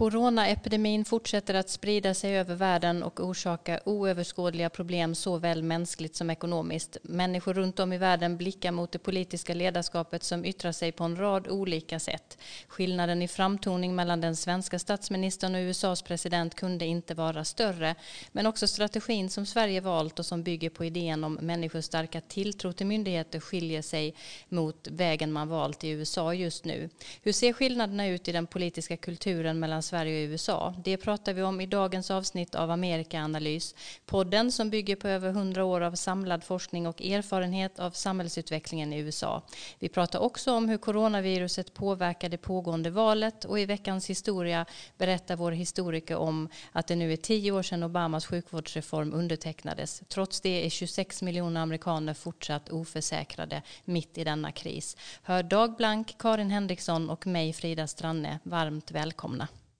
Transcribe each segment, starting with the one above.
Coronaepidemin fortsätter att sprida sig över världen och orsaka oöverskådliga problem såväl mänskligt som ekonomiskt. Människor runt om i världen blickar mot det politiska ledarskapet som yttrar sig på en rad olika sätt. Skillnaden i framtoning mellan den svenska statsministern och USAs president kunde inte vara större. Men också strategin som Sverige valt och som bygger på idén om människors starka tilltro till myndigheter skiljer sig mot vägen man valt i USA just nu. Hur ser skillnaderna ut i den politiska kulturen mellan Sverige och USA. Det pratar vi om i dagens avsnitt av Amerikaanalys. Podden som bygger på över hundra år av samlad forskning och erfarenhet av samhällsutvecklingen i USA. Vi pratar också om hur coronaviruset påverkar det pågående valet och i veckans historia berättar vår historiker om att det nu är tio år sedan Obamas sjukvårdsreform undertecknades. Trots det är 26 miljoner amerikaner fortsatt oförsäkrade mitt i denna kris. Hör Dag Blank, Karin Henriksson och mig Frida Stranne varmt välkomna.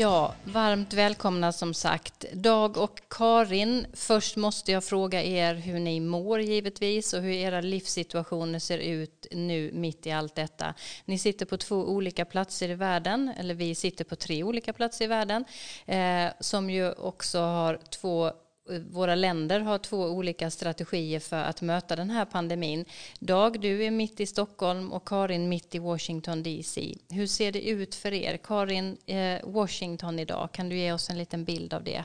Ja, varmt välkomna som sagt. Dag och Karin, först måste jag fråga er hur ni mår givetvis och hur era livssituationer ser ut nu mitt i allt detta. Ni sitter på två olika platser i världen, eller vi sitter på tre olika platser i världen, eh, som ju också har två våra länder har två olika strategier för att möta den här pandemin. Dag, du är mitt i Stockholm och Karin mitt i Washington DC. Hur ser det ut för er? Karin, eh, Washington idag, kan du ge oss en liten bild av det?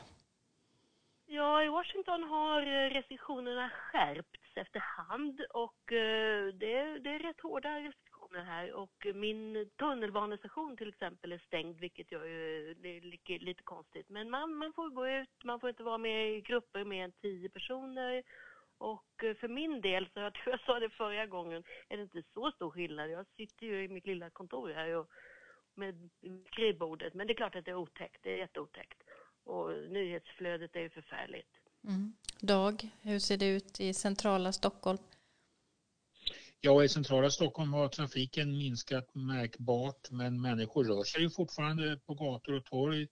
Ja, i Washington har eh, restriktionerna skärpts efterhand och eh, det, det är rätt hårda restriktioner här och min tunnelbanestation till exempel är stängd vilket jag ju, det är lite, lite konstigt. Men man, man får gå ut, man får inte vara med i grupper med än tio personer och för min del, så jag tror jag sa det förra gången, är det inte så stor skillnad. Jag sitter ju i mitt lilla kontor här och med skrivbordet, men det är klart att det är otäckt, det är jätteotäckt. Och nyhetsflödet är ju förfärligt. Mm. Dag, hur ser det ut i centrala Stockholm? Ja, i centrala Stockholm har trafiken minskat märkbart men människor rör sig ju fortfarande på gator och torg.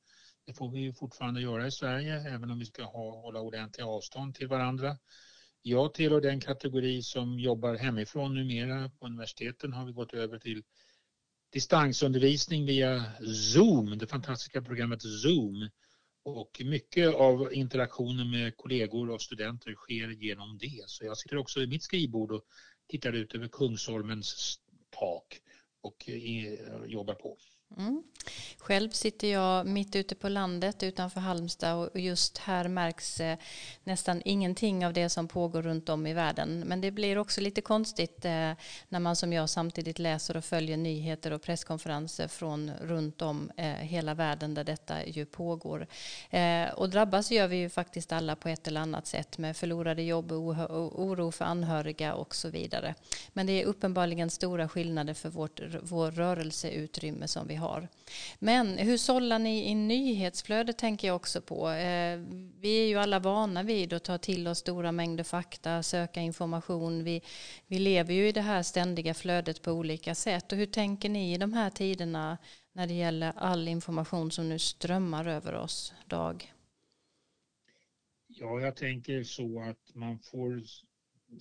Det får vi ju fortfarande göra i Sverige även om vi ska ha, hålla ordentliga avstånd till varandra. Jag tillhör den kategori som jobbar hemifrån numera. På universiteten har vi gått över till distansundervisning via Zoom, det fantastiska programmet Zoom. Och mycket av interaktionen med kollegor och studenter sker genom det. Så jag sitter också vid mitt skrivbord och tittar ut över Kungsholmens tak och eh, eh, jobbar på. Mm. Själv sitter jag mitt ute på landet utanför Halmstad och just här märks eh, nästan ingenting av det som pågår runt om i världen. Men det blir också lite konstigt eh, när man som jag samtidigt läser och följer nyheter och presskonferenser från runt om eh, hela världen där detta ju pågår. Och drabbas gör vi ju faktiskt alla på ett eller annat sätt med förlorade jobb, oro för anhöriga och så vidare. Men det är uppenbarligen stora skillnader för vårt, vår rörelseutrymme som vi har. Men hur sållar ni i nyhetsflödet tänker jag också på. Eh, vi är ju alla vana vid att ta till oss stora mängder fakta, söka information. Vi, vi lever ju i det här ständiga flödet på olika sätt. Och hur tänker ni i de här tiderna när det gäller all information som nu strömmar över oss, Dag? Ja, jag tänker så att man får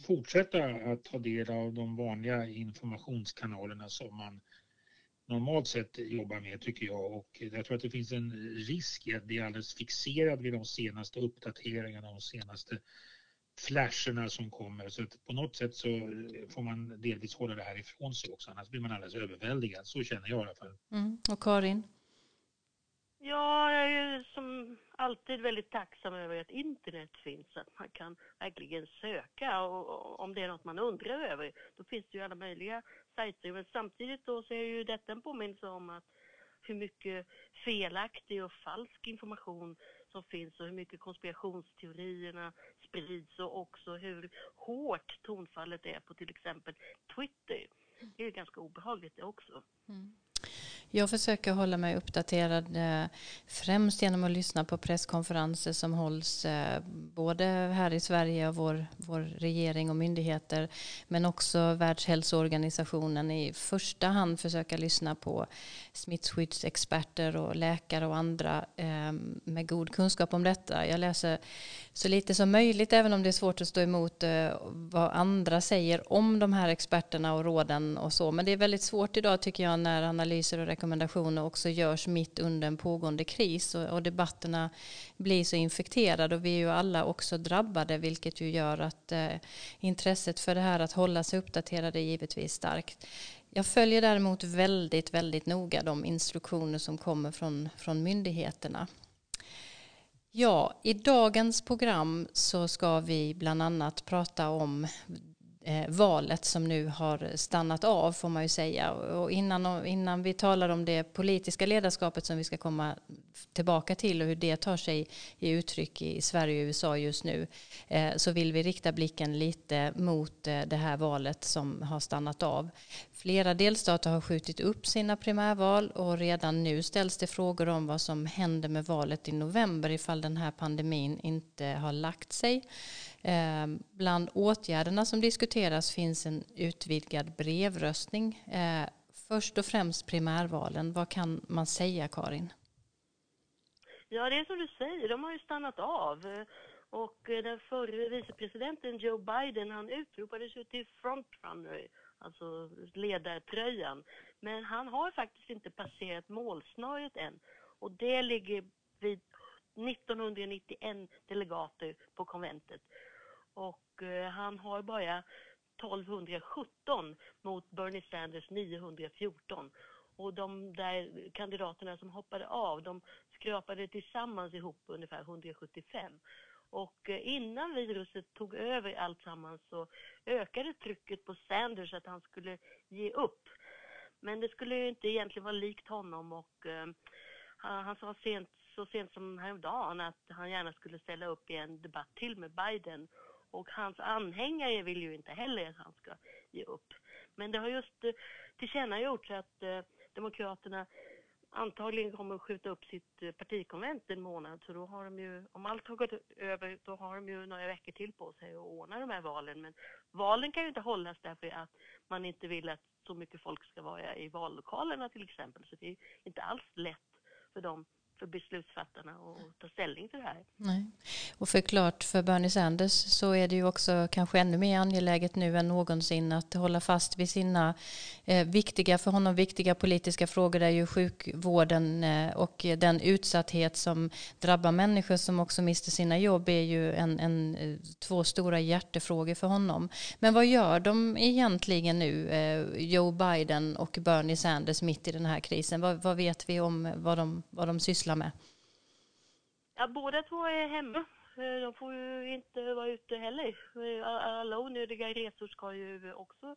fortsätta att ta del av de vanliga informationskanalerna som man normalt sett jobbar med tycker jag och jag tror att det finns en risk i att bli alldeles fixerad vid de senaste uppdateringarna, de senaste flasherna som kommer. Så att på något sätt så får man delvis hålla det här ifrån sig också, annars blir man alldeles överväldigad. Så känner jag i alla fall. Mm. Och Karin? Ja, jag är ju som alltid väldigt tacksam över att internet finns, att man kan verkligen söka och, om det är något man undrar över. Då finns det ju alla möjliga sajter. Men samtidigt då så är ju detta en påminnelse om att hur mycket felaktig och falsk information som finns och hur mycket konspirationsteorierna sprids och också hur hårt tonfallet är på till exempel Twitter. Det är ganska obehagligt det också. Mm. Jag försöker hålla mig uppdaterad eh, främst genom att lyssna på presskonferenser som hålls eh, både här i Sverige av vår, vår regering och myndigheter men också Världshälsoorganisationen i första hand försöka lyssna på smittskyddsexperter och läkare och andra eh, med god kunskap om detta. Jag läser så lite som möjligt även om det är svårt att stå emot eh, vad andra säger om de här experterna och råden och så. Men det är väldigt svårt idag tycker jag när analyser och rekommendationer också görs mitt under en pågående kris och, och debatterna blir så infekterade och vi är ju alla också drabbade vilket ju gör att eh, intresset för det här att hålla sig uppdaterade är givetvis starkt. Jag följer däremot väldigt, väldigt noga de instruktioner som kommer från, från myndigheterna. Ja, i dagens program så ska vi bland annat prata om Eh, valet som nu har stannat av får man ju säga. Och innan, innan vi talar om det politiska ledarskapet som vi ska komma tillbaka till och hur det tar sig i uttryck i Sverige och USA just nu eh, så vill vi rikta blicken lite mot eh, det här valet som har stannat av. Flera delstater har skjutit upp sina primärval och redan nu ställs det frågor om vad som händer med valet i november ifall den här pandemin inte har lagt sig. Eh, bland åtgärderna som diskuteras finns en utvidgad brevröstning. Eh, först och främst primärvalen. Vad kan man säga, Karin? Ja, det är som du säger. De har ju stannat av. Och eh, den förre vicepresidenten Joe Biden, han utropades ju till frontrunner, alltså ledartröjan. Men han har faktiskt inte passerat målsnöret än. Och det ligger vid 1991 delegater på konventet och eh, han har bara 1217 mot Bernie Sanders 914. Och de där kandidaterna som hoppade av, de skrapade tillsammans ihop ungefär 175. Och eh, innan viruset tog över alltsammans så ökade trycket på Sanders att han skulle ge upp. Men det skulle ju inte egentligen vara likt honom och eh, han sa sent, så sent som häromdagen att han gärna skulle ställa upp i en debatt till med Biden och hans anhängare vill ju inte heller att han ska ge upp. Men det har just eh, tillkännagjorts att eh, Demokraterna antagligen kommer att skjuta upp sitt eh, partikonvent en månad. Så då har de ju, om allt har gått över, då har de ju några veckor till på sig att ordna de här valen. Men valen kan ju inte hållas därför att man inte vill att så mycket folk ska vara i vallokalerna till exempel. Så det är inte alls lätt för dem för beslutsfattarna att ta ställning till det här. Nej. Och förklart för Bernie Sanders så är det ju också kanske ännu mer angeläget nu än någonsin att hålla fast vid sina eh, viktiga, för honom viktiga politiska frågor. där är ju sjukvården eh, och den utsatthet som drabbar människor som också mister sina jobb är ju en, en, eh, två stora hjärtefrågor för honom. Men vad gör de egentligen nu, eh, Joe Biden och Bernie Sanders mitt i den här krisen? Vad, vad vet vi om vad de, vad de sysslar sysslar med? Ja, båda två är hemma. Eh, de får ju inte vara ute heller. Eh, alla onödiga resor ska ju också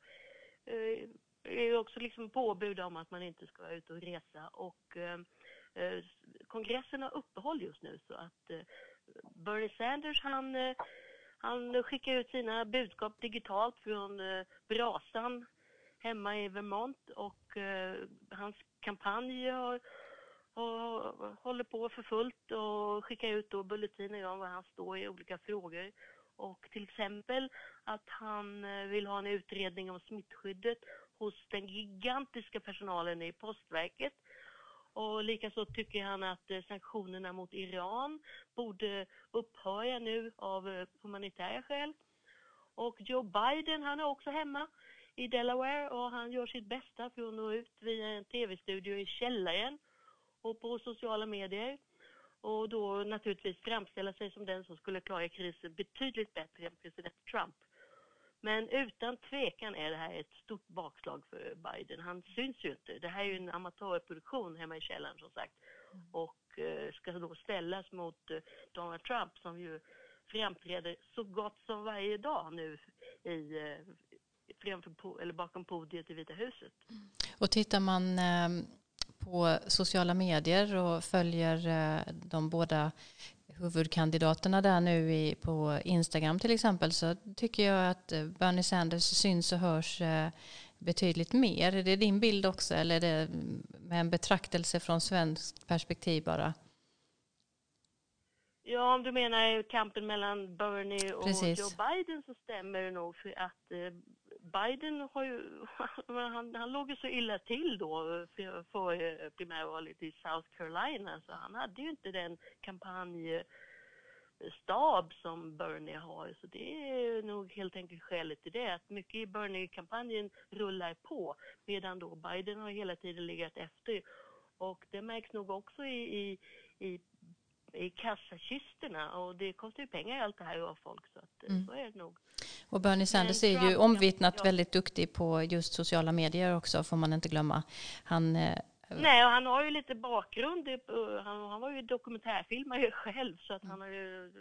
Det är ju också liksom påbud om att man inte ska vara ute och resa och kongressen har uppehåll just nu så att Bernie Sanders han, han skickar ut sina budskap digitalt från brasan hemma i Vermont och hans kampanj har och håller på för fullt och skickar ut då bulletiner om var han står i olika frågor. Och till exempel att han eh, vill ha en utredning om smittskyddet hos den gigantiska personalen i Postverket. Och likaså tycker han att eh, sanktionerna mot Iran borde upphöra nu av eh, humanitära skäl. Och Joe Biden, han är också hemma i Delaware och han gör sitt bästa för att nå ut via en tv-studio i källaren och på sociala medier och då naturligtvis framställa sig som den som skulle klara krisen betydligt bättre än president Trump. Men utan tvekan är det här ett stort bakslag för Biden. Han syns ju inte. Det här är ju en amatörproduktion hemma i källaren som sagt. Och eh, ska då ställas mot eh, Donald Trump som ju framträder så gott som varje dag nu i, eh, framför, eller bakom podiet i Vita huset. Och tittar man eh, på sociala medier och följer eh, de båda huvudkandidaterna där nu i, på Instagram till exempel så tycker jag att eh, Bernie Sanders syns och hörs eh, betydligt mer. Är det din bild också eller är det Med en betraktelse från svenskt perspektiv bara. Ja, om du menar kampen mellan Bernie och Precis. Joe Biden så stämmer det nog för att Biden har ju, han, han låg ju så illa till då för, för eh, primärvalet i South Carolina så han hade ju inte den kampanjstab som Bernie har. Så det är nog helt enkelt skälet till det, att mycket i Bernie-kampanjen rullar på medan då Biden har hela tiden legat efter. Och det märks nog också i, i, i i kassakistorna och det kostar ju pengar allt det här att ha folk så att Mm. så är det nog. Och Bernie Sanders är ju omvittnat ja. väldigt duktig på just sociala medier också, får man inte glömma. Han, eh, Nej, och han har ju lite bakgrund. Han, han var ju dokumentärfilmare själv så att han har ju,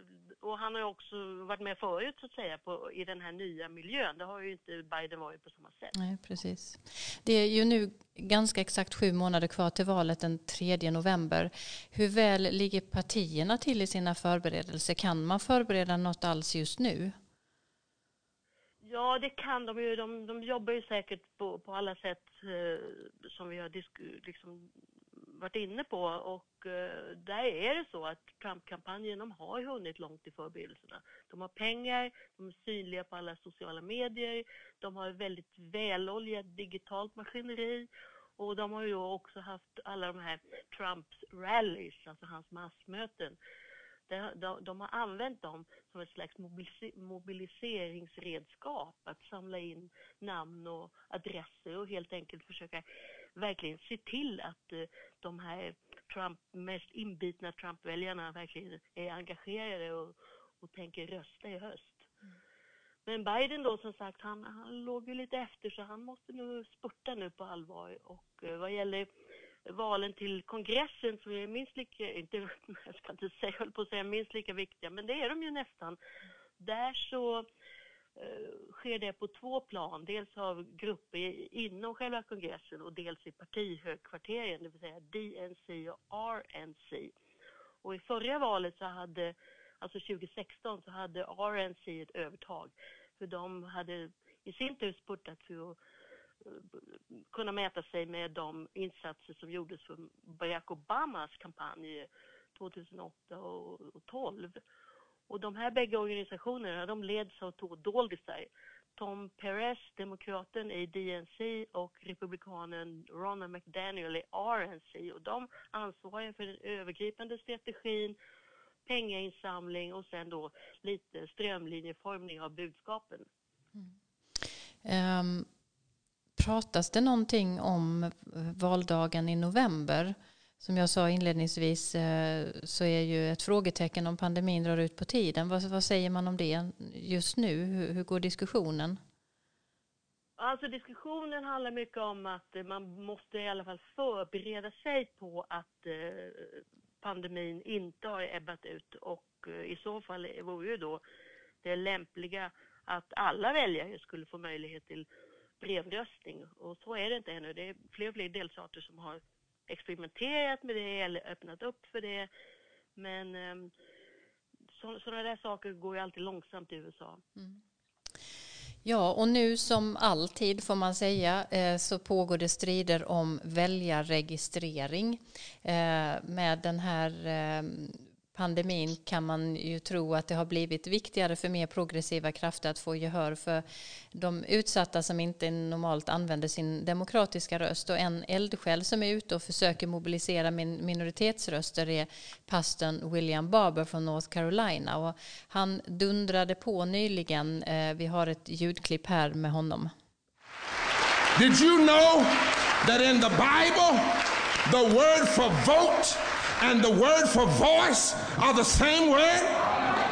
och han har ju också varit med förut så att säga på, i den här nya miljön. Det har ju inte Biden varit på samma sätt. nej, precis. Det är ju nu ganska exakt sju månader kvar till valet den 3 november. Hur väl ligger partierna till i sina förberedelser? Kan man förbereda något alls just nu? Ja, det kan de ju. De, de jobbar ju säkert på, på alla sätt eh, som vi har liksom varit inne på. Och eh, där är det så att Trump-kampanjen, de har hunnit långt i förberedelserna. De har pengar, de är synliga på alla sociala medier, de har ett väldigt väloljat digitalt maskineri och de har ju också haft alla de här Trumps rallies, alltså hans massmöten. De, de, de har använt dem som ett slags mobilise- mobiliseringsredskap. Att samla in namn och adresser och helt enkelt försöka verkligen se till att eh, de här Trump, mest inbitna Trump-väljarna verkligen är engagerade och, och tänker rösta i höst. Men Biden då som sagt, han, han låg ju lite efter så han måste nu spurta nu på allvar. Och eh, vad gäller valen till kongressen som är minst lika, inte, jag ska inte säga, höll på att säga minst lika viktiga, men det är de ju nästan. Där så eh, sker det på två plan, dels av grupper inom själva kongressen och dels i partihögkvarteren, det vill säga DNC och RNC. Och i förra valet så hade, alltså 2016, så hade RNC ett övertag. För de hade i sin tur spurtat för att kunna mäta sig med de insatser som gjordes för Barack Obamas kampanj 2008 och 2012. Och de här bägge organisationerna de leds av två doldisar. Tom Perez, demokraten i DNC och republikanen Ronald McDaniel i RNC. Och de ansvarar för den övergripande strategin, pengainsamling och sen då lite strömlinjeformning av budskapen. Mm. Ehm, pratas det någonting om valdagen i november? Som jag sa inledningsvis eh, så är ju ett frågetecken om pandemin drar ut på tiden. Vad, vad säger man om det just nu? Hur, hur går diskussionen? Alltså diskussionen handlar mycket om att man måste i alla fall förbereda sig på att eh, pandemin inte har ebbat ut och eh, i så fall vore ju då det lämpliga att alla väljare skulle få möjlighet till brevröstning och så är det inte ännu. Det är fler och fler delstater som har experimenterat med det eller öppnat upp för det. Men ehm, så, sådana där saker går ju alltid långsamt i USA. Mm. Ja, och nu som alltid får man säga eh, så pågår det strider om väljarregistrering. Eh, med den här ehm, pandemin kan man ju tro att det har blivit viktigare för mer progressiva krafter att få gehör för de utsatta som inte normalt använder sin demokratiska röst. Och en eldsjäl som är ute och försöker mobilisera min minoritetsröster är pastorn William Barber från North Carolina. Och han dundrade på nyligen. Eh, vi har ett ljudklipp här med honom. Did you know that in the Bible, the word for vote and the word for voice are the same word?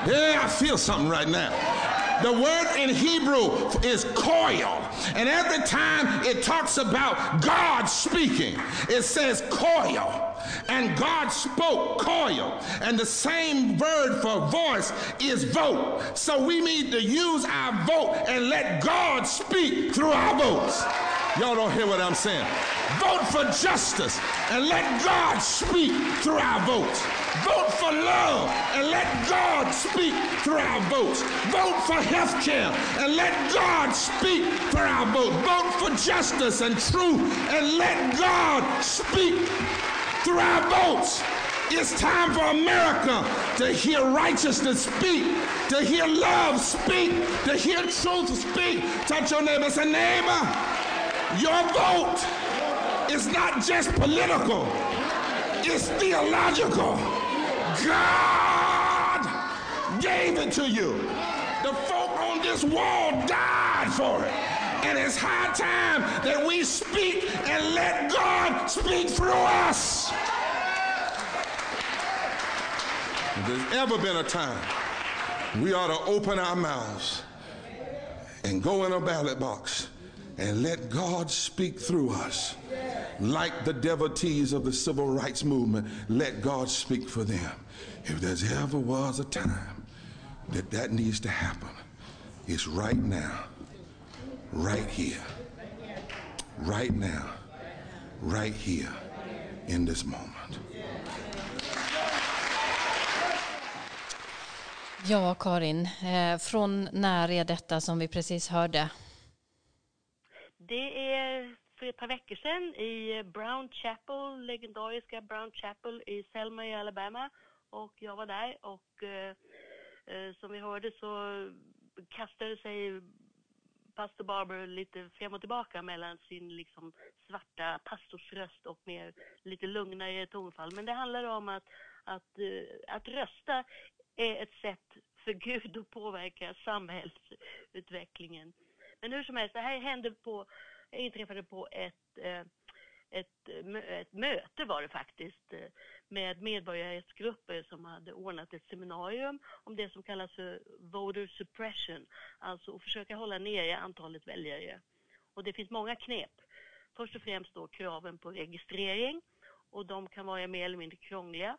Yeah, I feel something right now. The word in Hebrew is koil. And every time it talks about God speaking, it says koil. And God spoke koil. And the same word for voice is vote. So we need to use our vote and let God speak through our votes. Y'all don't hear what I'm saying. Vote for justice and let God speak through our votes. Vote for love and let God speak through our votes. Vote for health care and let God speak through our votes. Vote for justice and truth and let God speak through our votes. It's time for America to hear righteousness speak, to hear love speak, to hear truth speak. Touch your neighbor and say, neighbor, your vote is not just political, it's theological. God gave it to you. The folk on this wall died for it. And it's high time that we speak and let God speak through us. If there's ever been a time we ought to open our mouths and go in a ballot box and let God speak through us. Like the devotees of the civil rights movement, let God speak for them. If there's ever was a time that that needs to happen, it's right now, right here, right now, right here, in this moment. Ja, Karin, eh, från när är detta som vi precis hörde? Det är för ett par veckor sedan i Brown Chapel, legendariska Brown Chapel i Selma i Alabama. Och jag var där och eh, eh, som vi hörde så kastade sig pastor Barber lite fram och tillbaka mellan sin liksom svarta pastorsröst och mer lite lugnare tonfall. Men det handlar om att, att, eh, att rösta är ett sätt för Gud att påverka samhällsutvecklingen. Men hur som helst, det här hände på, inträffade på ett, eh, ett, eh, ett möte var det faktiskt eh, med medborgarrättsgrupper som hade ordnat ett seminarium om det som kallas för voter suppression, alltså att försöka hålla nere antalet väljare. Och det finns många knep. Först och främst då kraven på registrering och de kan vara mer eller mindre krångliga.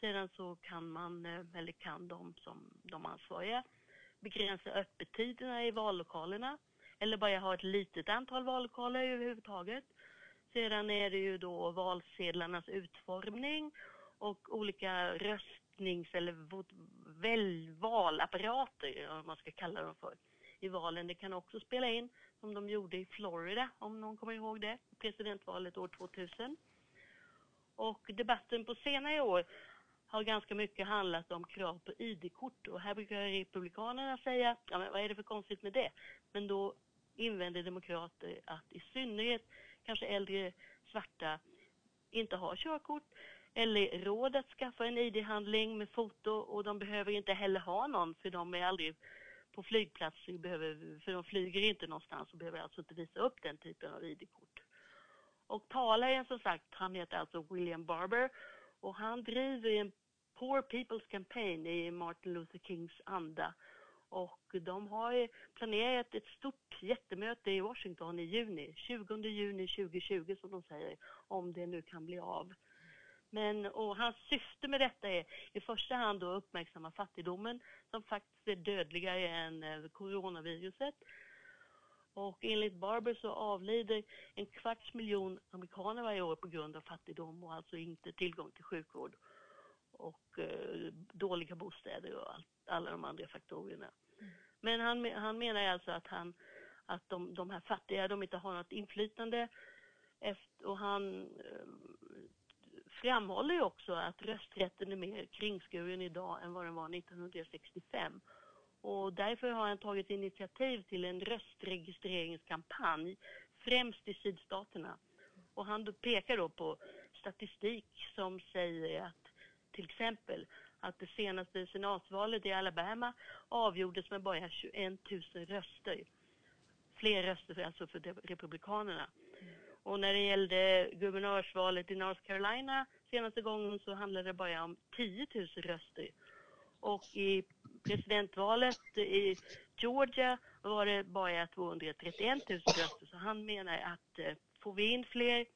Sedan så kan man, eh, eller kan de som de ansvariga, begränsa öppettiderna i vallokalerna eller bara ha ett litet antal vallokaler överhuvudtaget. Sedan är det ju då valsedlarnas utformning och olika röstnings eller väl, valapparater, om man ska kalla dem för, i valen. Det kan också spela in, som de gjorde i Florida, om någon kommer ihåg det, presidentvalet år 2000. Och debatten på senare år har ganska mycket handlat om krav på ID-kort och här brukar Republikanerna säga, ja men vad är det för konstigt med det? Men då invänder demokrater att i synnerhet kanske äldre svarta inte har körkort eller råd att skaffa en ID-handling med foto och de behöver inte heller ha någon för de är aldrig på flygplatser, behöver, för de flyger inte någonstans och behöver alltså inte visa upp den typen av ID-kort. Och talaren som sagt, han heter alltså William Barber och han driver en Poor People's Campaign i Martin Luther Kings anda. Och de har planerat ett stort jättemöte i Washington i juni, 20 juni 2020 som de säger, om det nu kan bli av. Men, och hans syfte med detta är i första hand att uppmärksamma fattigdomen som faktiskt är dödligare än eh, coronaviruset. Och enligt Barber så avlider en kvarts miljon amerikaner varje år på grund av fattigdom och alltså inte tillgång till sjukvård och eh, dåliga bostäder och allt alla de andra faktorerna. Mm. Men han, han menar alltså att, han, att de, de här fattiga de inte har något inflytande efter, och han eh, framhåller ju också att rösträtten är mer kringskuren idag än vad den var 1965. Och därför har han tagit initiativ till en röstregistreringskampanj, främst i sydstaterna. Och han pekar då på statistik som säger att till exempel att det senaste senatsvalet i Alabama avgjordes med bara 21 000 röster. Fler röster alltså för Republikanerna. Och när det gällde guvernörsvalet i North Carolina senaste gången så handlade det bara om 10 000 röster. Och i presidentvalet i Georgia var det bara 231 000 röster. Så han menar att eh, får vi in fler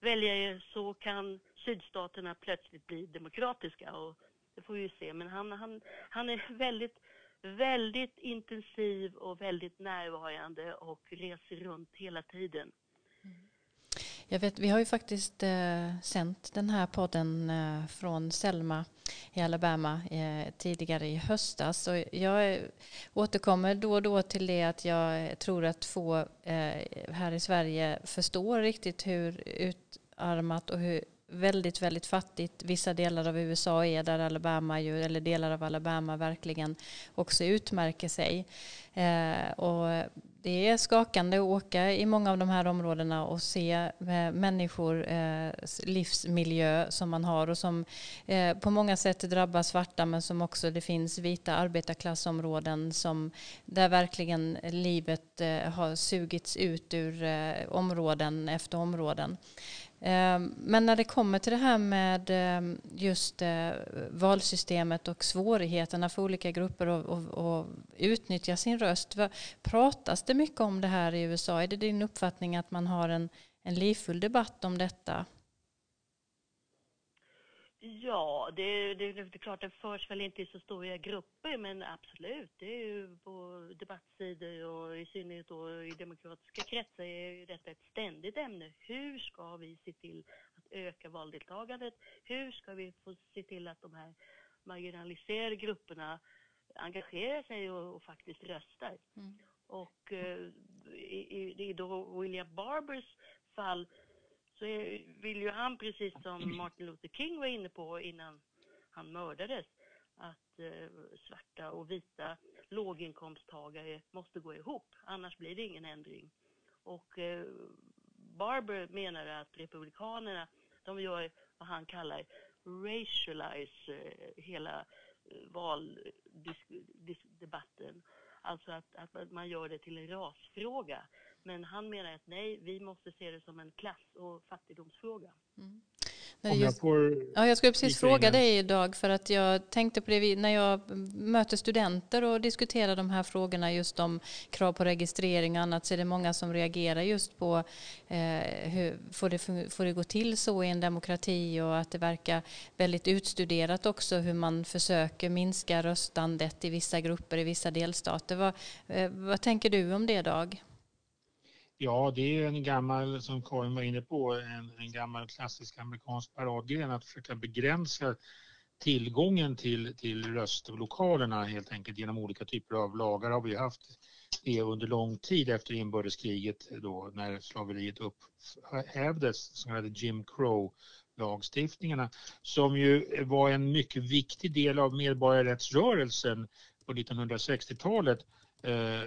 väljare så kan sydstaterna plötsligt blir demokratiska och det får vi ju se. Men han, han, han är väldigt, väldigt intensiv och väldigt närvarande och reser runt hela tiden. Mm. Jag vet, vi har ju faktiskt eh, sänt den här podden eh, från Selma i Alabama eh, tidigare i höstas. Och jag återkommer då och då till det att jag tror att få eh, här i Sverige förstår riktigt hur utarmat och hur väldigt, väldigt fattigt vissa delar av USA är där Alabama ju, eller delar av Alabama verkligen också utmärker sig. Eh, och det är skakande att åka i många av de här områdena och se eh, människor eh, livsmiljö som man har och som eh, på många sätt drabbar svarta men som också det finns vita arbetarklassområden som där verkligen livet eh, har sugits ut ur eh, områden efter områden. Ehm, men när det kommer till det här med ehm, just eh, valsystemet och svårigheterna för olika grupper att utnyttja sin röst. Pratas det mycket om det här i USA? Är det din uppfattning att man har en, en livfull debatt om detta? Ja, det, det, det, är klart, det förs väl inte i så stora grupper, men absolut. Det är ju på debattsidor och i synnerhet då i demokratiska kretsar är detta ett ständigt ämne. Hur ska vi se till att öka valdeltagandet? Hur ska vi få se till att de här marginaliserade grupperna engagerar sig och, och faktiskt röstar? Mm. Och eh, i, i, i då William Barbers fall så vill ju han, precis som Martin Luther King var inne på innan han mördades, att eh, svarta och vita låginkomsttagare måste gå ihop, annars blir det ingen ändring. Och eh, Barber menar att republikanerna, de gör vad han kallar racialize eh, hela valdebatten. Alltså att, att man gör det till en rasfråga. Men han menar att nej, vi måste se det som en klass och fattigdomsfråga. Mm. Just, jag, får ja, jag skulle precis fråga dig idag för att jag tänkte på det när jag möter studenter och diskuterar de här frågorna just om krav på registrering och annat så är det många som reagerar just på eh, hur får det, får det gå till så i en demokrati och att det verkar väldigt utstuderat också hur man försöker minska röstandet i vissa grupper i vissa delstater. Vad, eh, vad tänker du om det Dag? Ja, det är en gammal, som Karin var inne på, en, en gammal klassisk amerikansk paradgren att försöka begränsa tillgången till, till röstlokalerna helt enkelt genom olika typer av lagar har vi haft det under lång tid efter inbördeskriget då när slaveriet upphävdes, så kallade Jim Crow lagstiftningarna som ju var en mycket viktig del av medborgarrättsrörelsen på 1960-talet Eh,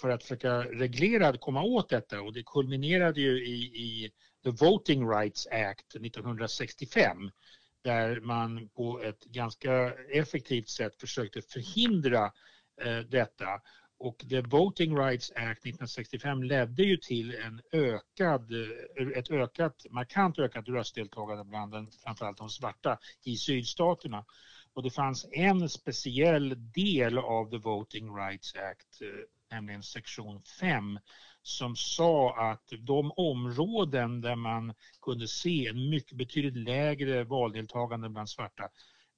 för att försöka reglera, och komma åt detta och det kulminerade ju i, i The Voting Rights Act 1965 där man på ett ganska effektivt sätt försökte förhindra eh, detta. Och The Voting Rights Act 1965 ledde ju till en ökad, eh, ett ökat, markant ökat röstdeltagande bland den, framförallt de svarta i sydstaterna. Och det fanns en speciell del av The Voting Rights Act, eh, nämligen sektion 5, som sa att de områden där man kunde se en mycket betydligt lägre valdeltagande bland svarta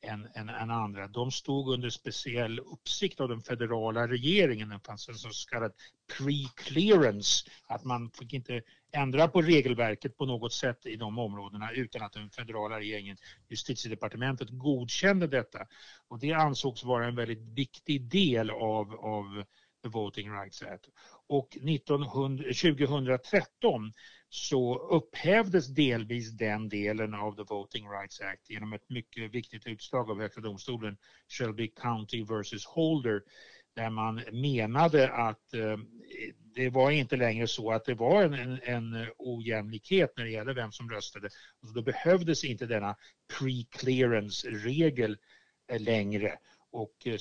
än, än, än, andra. De stod under speciell uppsikt av den federala regeringen. Det fanns en så kallad pre-clearance, att man fick inte ändra på regelverket på något sätt i de områdena utan att den federala regeringen, justitiedepartementet, godkände detta. Och det ansågs vara en väldigt viktig del av, av The Voting Rights Act. Och 1900, 2013 så upphävdes delvis den delen av The Voting Rights Act genom ett mycket viktigt utslag av Högsta domstolen, Shelby County versus Holder, där man menade att eh, det var inte längre så att det var en, en, en ojämlikhet när det gäller vem som röstade. Och då behövdes inte denna pre-clearance-regel eh, längre och eh,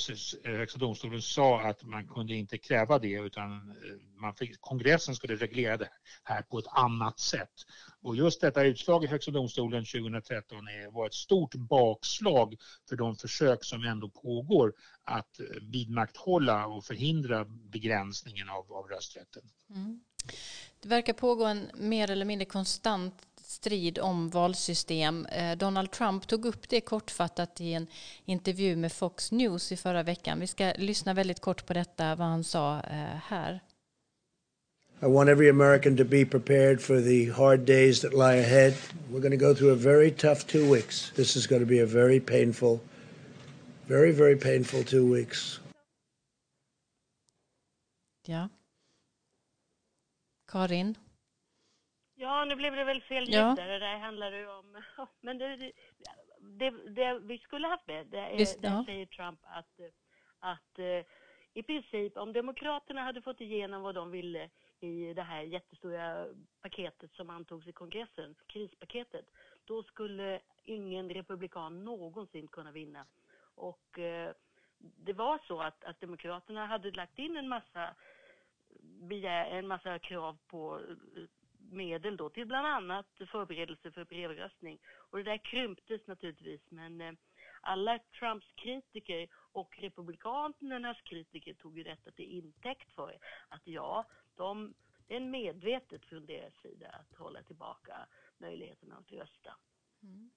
eh, Högsta domstolen sa att man kunde inte kräva det utan eh, man fick, kongressen skulle reglera det här på ett annat sätt. Och just detta utslag i Högsta domstolen 2013 var ett stort bakslag för de försök som ändå pågår att vidmakthålla och förhindra begränsningen av, av rösträtten. Mm. Det verkar pågå en mer eller mindre konstant strid om valsystem. Eh, Donald Trump tog upp det kortfattat i en intervju med Fox News i förra veckan. Vi ska lyssna väldigt kort på detta, vad han sa eh, här. I want every American to be prepared for the hard days that lie ahead. We're going to go through a very tough two weeks. This is going to be a very painful, very, very painful two weeks. Ja. Karin? Ja, nu blev det väl fel ljud Ja. där. Det där handlar ju om... Men det, det, det, vi skulle haft med, det är, Visst, där ja. säger Trump att, att eh, i princip om Demokraterna hade fått igenom vad de ville i det här jättestora paketet som antogs i kongressen, krispaketet, då skulle ingen republikan någonsin kunna vinna. Och eh, det var så att, att Demokraterna hade lagt in en massa, begär, en massa krav på medel då till bland annat förberedelse för brevröstning. Och det där krymptes naturligtvis men eh, alla Trumps kritiker och republikanernas kritiker tog ju detta till intäkt för att ja, de, det är medvetet från deras sida att hålla tillbaka möjligheterna att rösta. Mm.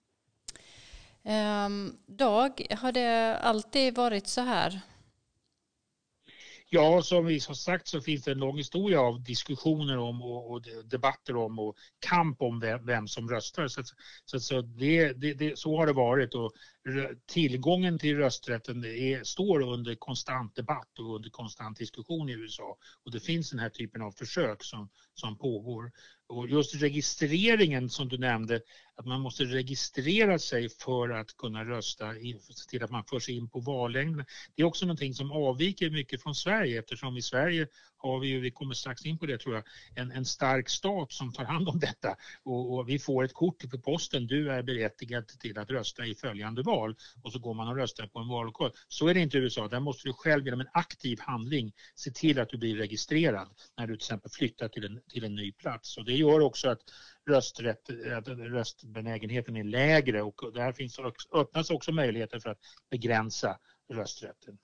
Ehm, Dag, har det alltid varit så här? Ja, som vi har sagt så finns det en lång historia av diskussioner om och, och debatter om och kamp om vem, vem som röstar. Så, så, så, det, det, det, så har det varit och tillgången till rösträtten är, står under konstant debatt och under konstant diskussion i USA. Och det finns den här typen av försök som, som pågår. Och just registreringen som du nämnde, att man måste registrera sig för att kunna rösta, se till att man förs in på vallängden. Det är också någonting som avviker mycket från Sverige eftersom i Sverige har vi ju, vi kommer strax in på det tror jag, en, en stark stat som tar hand om detta och, och vi får ett kort på posten, du är berättigad till att rösta i följande val och så går man och röstar på en vallokal. Så är det inte i USA, där måste du själv genom en aktiv handling se till att du blir registrerad när du till exempel flyttar till en, till en ny plats och det gör också att rösträtt, röstbenägenheten är lägre och där finns också, öppnas också möjligheter för att begränsa rösträtten.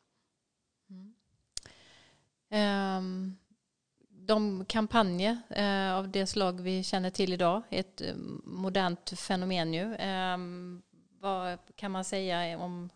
Mm. Ehm, de kampanjer eh, av det slag vi känner till idag är ett eh, modernt fenomen ju. Ehm, vad kan man säga om...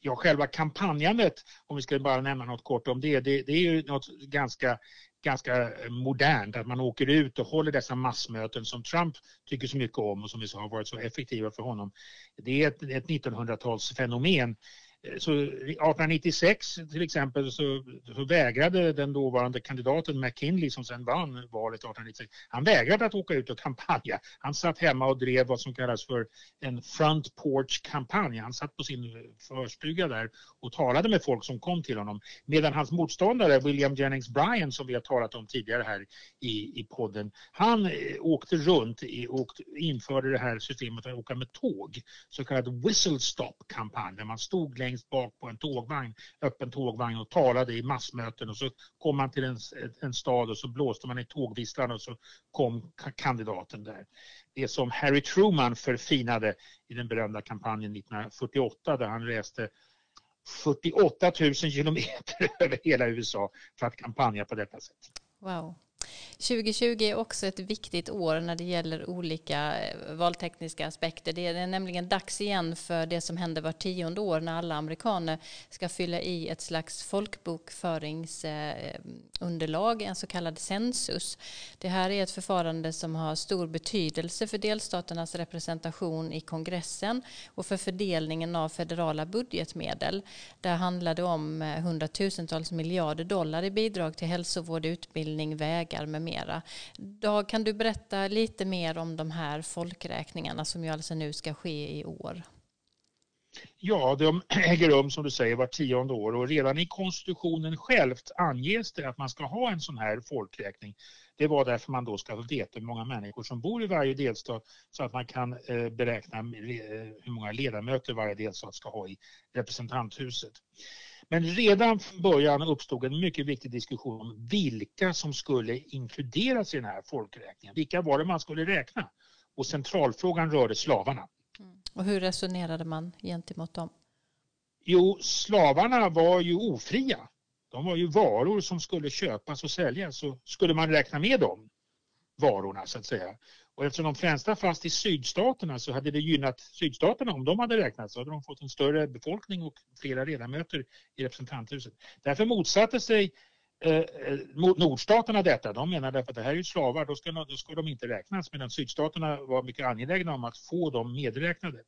Ja, själva kampanjandet, om vi ska bara nämna något kort om det, det, det är ju något ganska, ganska modernt, att man åker ut och håller dessa massmöten som Trump tycker så mycket om och som vi sa har varit så effektiva för honom. Det är ett, ett 1900-talsfenomen. Eh, så 1896 till exempel så, så vägrade den dåvarande kandidaten McKinley som sen vann valet 1896, han vägrade att åka ut och kampanja. Han satt hemma och drev vad som kallas för en front porch-kampanj. Han satt på sin förstuga där och talade med folk som kom till honom. Medan hans motståndare William Jennings Bryan som vi har talat om tidigare här i, i podden, han eh, åkte runt och införde det här systemet att åka med tåg, så kallad whistle stop-kampanj, där man stod längst bak på en tågvagn, öppen tågvagn och talade i massmöten och så kom man till en, en stad och så blåste man i tågvisslan och så kom kandidaten där. Det som Harry Truman förfinade i den berömda kampanjen 1948 där han reste 48 000 kilometer över hela USA för att kampanja på detta sätt. Wow. 2020 är också ett viktigt år när det gäller olika eh, valtekniska aspekter. Det är nämligen dags igen för det som händer var tionde år när alla amerikaner ska fylla i ett slags folkbokföringsunderlag, en så kallad census. Det här är ett förfarande som har stor betydelse för delstaternas representation i kongressen och för fördelningen av federala budgetmedel. Där handlar det om eh, hundratusentals miljarder dollar i bidrag till hälsovård, utbildning, vägar med mera. Dag, kan du berätta lite mer om de här folkräkningarna som ju alltså nu ska ske i år? Ja, de äger rum som du säger var tionde år och redan i konstitutionen självt anges det att man ska ha en sån här folkräkning. Det var därför man då ska veta hur många människor som bor i varje delstat så att man kan eh, beräkna eh, hur många ledamöter varje delstat ska ha i representanthuset. Men redan från början uppstod en mycket viktig diskussion om vilka som skulle inkluderas i den här folkräkningen. Vilka var det man skulle räkna? Och centralfrågan rörde slavarna. Mm. Och hur resonerade man gentemot dem? Jo, slavarna var ju ofria. De var ju varor som skulle köpas och säljas. Så skulle man räkna med dem, varorna så att säga. Och eftersom de främsta fast i sydstaterna så hade det gynnat sydstaterna om de hade räknat så hade de fått en större befolkning och flera ledamöter i representanthuset. Därför motsatte sig eh, eh nordstaterna detta. De menade att det här är ju slavar, då ska, då ska de inte räknas. Medan sydstaterna var mycket angelägna om att få dem medräknade.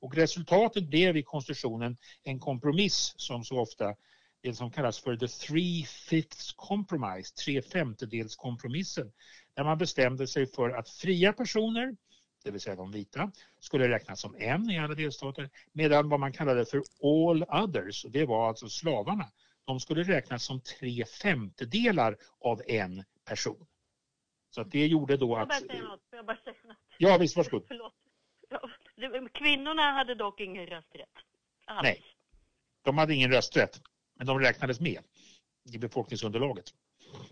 Och resultatet blev i konstitutionen en kompromiss som så ofta det som kallas för the three fifths compromise, tre femtedels kompromissen. Där man bestämde sig för att fria personer, det vill säga de vita, skulle räknas som en i alla delstater medan vad man kallade för all others, det var alltså slavarna, de skulle räknas som tre femtedelar av en person. Så att det gjorde då att... Jag bara säga något. Jag bara säga något. Ja, visst, varsågod. Förlåt. Kvinnorna hade dock ingen rösträtt. Alls. Nej, de hade ingen rösträtt, men de räknades med i befolkningsunderlaget.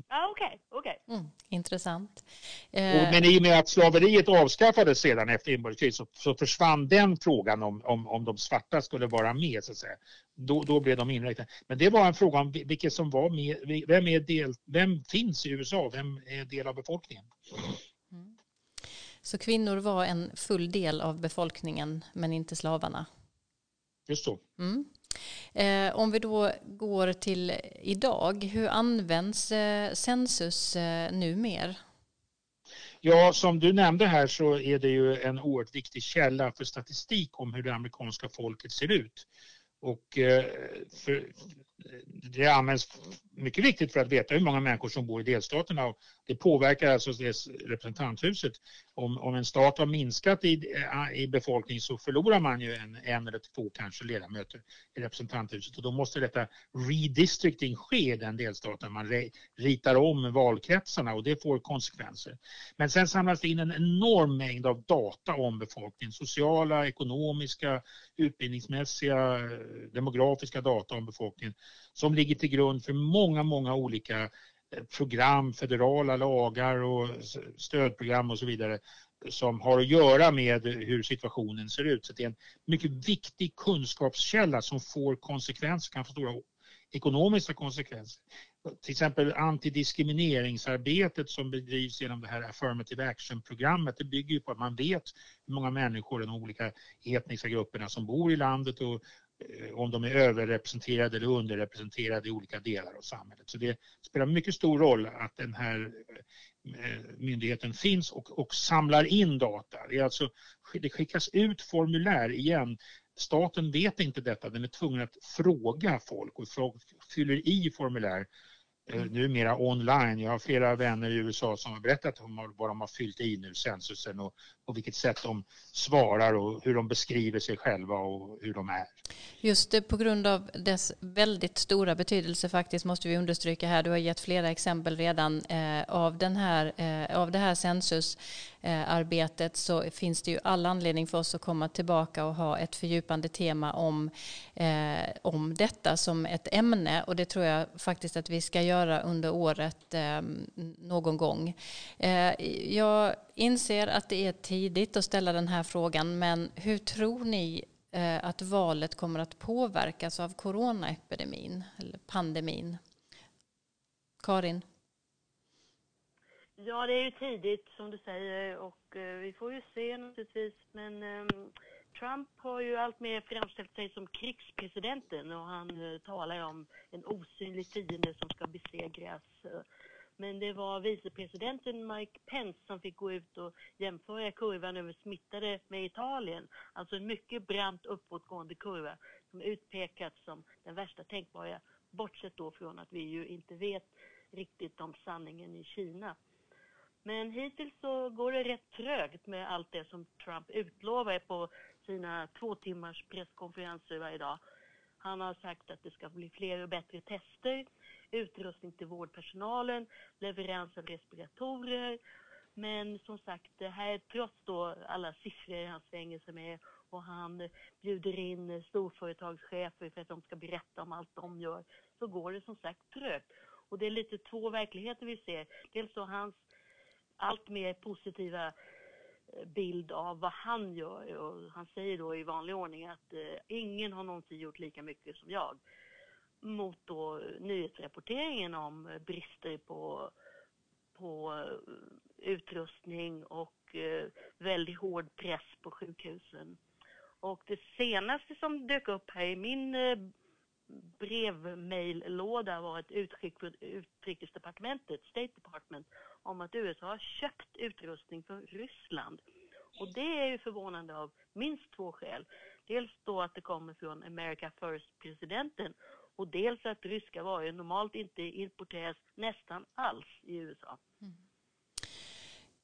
Ah, Okej, okay, okay. Mm, intressant. Eh... Men i och med att slaveriet avskaffades sedan efter inbördeskriget så, så, försvann den frågan om, om, om de svarta skulle vara med så att säga. Då, då blev de inräknade. Men det var en fråga om vilket som var med, vem, är del, vem finns i USA, vem är del av befolkningen? Mm. Så kvinnor var en full del av befolkningen men inte slavarna? Just så. Mm. Eh, om vi då går till idag, hur används eh, Census eh, numer? Ja, som du nämnde här så är det ju en oerhört viktig källa för statistik om hur det amerikanska folket ser ut. Och eh, för, det används mycket viktigt för att veta hur många människor som bor i delstaterna. Och det påverkar alltså representanthuset. Om, om en stat har minskat i, eh, i befolkning så förlorar man ju en, en eller två kanske ledamöter i representanthuset och då måste detta redistricting ske i den delstaten. Man re, ritar om valkretsarna och det får konsekvenser. Men sen samlas det in en enorm mängd av data om befolkningen. Sociala, ekonomiska, utbildningsmässiga, eh, demografiska data om befolkningen som ligger till grund för många, många olika eh, program, federala lagar och stödprogram och så vidare som har att göra med hur situationen ser ut. Så det är en mycket viktig kunskapskälla som får konsekvenser, kan få stora ekonomiska konsekvenser. Till exempel antidiskrimineringsarbetet som bedrivs genom det här affirmative action-programmet, det bygger på att man vet hur många människor i de olika etniska grupperna som bor i landet och Eh, om de är överrepresenterade eller underrepresenterade i olika delar av samhället. Så det spelar mycket stor roll att den här eh, myndigheten finns och, och samlar in data. Det, är alltså, det skickas ut formulär igen. Staten vet inte detta, den är tvungen att fråga folk och folk fyller i formulär numera online. Jag har flera vänner i USA som har berättat om vad de har fyllt i nu, censusen och på vilket sätt de svarar och hur de beskriver sig själva och hur de är. Just det, på grund av dess väldigt stora betydelse faktiskt måste vi understryka här, du har gett flera exempel redan eh, av, den här, eh, av det här censusarbetet Eh, arbetet så finns det ju all anledning för oss att komma tillbaka och ha ett fördjupande tema om, eh, om detta som ett ämne och det tror jag faktiskt att vi ska göra under året eh, någon gång. Eh, jag inser att det är tidigt att ställa den här frågan, men hur tror ni eh, att valet kommer att påverkas av coronaepidemin eller pandemin? Karin? Ja, det är ju tidigt som du säger och eh, vi får ju se naturligtvis. Men eh, Trump har ju alltmer framställt sig som krigspresidenten och han eh, talar om en osynlig fiende som ska besegras. Men det var vicepresidenten Mike Pence som fick gå ut och jämföra kurvan över smittade med Italien. Alltså en mycket brant uppåtgående kurva som utpekats som den värsta tänkbara. Bortsett då från att vi ju inte vet riktigt om sanningen i Kina. Men hittills så går det rätt trögt med allt det som Trump utlovar på sina två timmars presskonferenser varje dag. Han har sagt att det ska bli fler och bättre tester utrustning till vårdpersonalen, leverans av respiratorer. Men som sagt, det här trots då alla siffror han svänger sig med och han bjuder in storföretagschefer för att de ska berätta om allt de gör, så går det som sagt trögt. Och det är lite två verkligheter vi ser. Dels så hans allt mer positiva eh, bild av vad han gör och han säger då i vanlig ordning att eh, ingen har någonsin gjort lika mycket som jag mot då eh, nyhetsrapporteringen om eh, brister på, på utrustning och eh, väldigt hård press på sjukhusen. Och det senaste som dök upp här i min eh, brevmaillåda var ett utskick från utrikesdepartementet, State Department, om att USA har köpt utrustning från Ryssland. Och det är ju förvånande av minst två skäl. Dels då att det kommer från America First-presidenten och dels att ryska varor normalt inte importeras nästan alls i USA.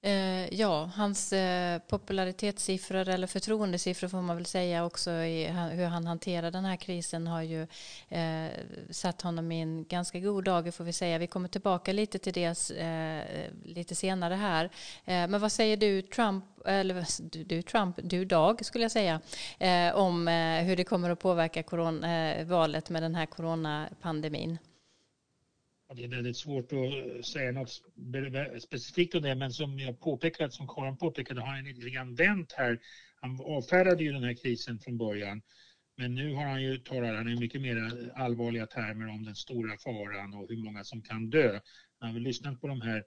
Eh, ja, hans eh, popularitetssiffror eller förtroendesiffror får man väl säga också i hur han hanterar den här krisen har ju eh, satt honom i en ganska god dag får vi säga. Vi kommer tillbaka lite till det eh, lite senare här. Eh, men vad säger du Trump, eller du, du Trump, du Dag skulle jag säga, eh, om eh, hur det kommer att påverka eh, valet med den här coronapandemin? Det är väldigt svårt att eh, säga något specifikt om det, men som jag påpekade, som Karin påpekade, har han lite grann vänt här. Han avfärdade ju den här krisen från början, men nu har han ju, talat han i mycket mer eh, allvarliga termer om den stora faran och hur många som kan dö. När vi lyssnat på de här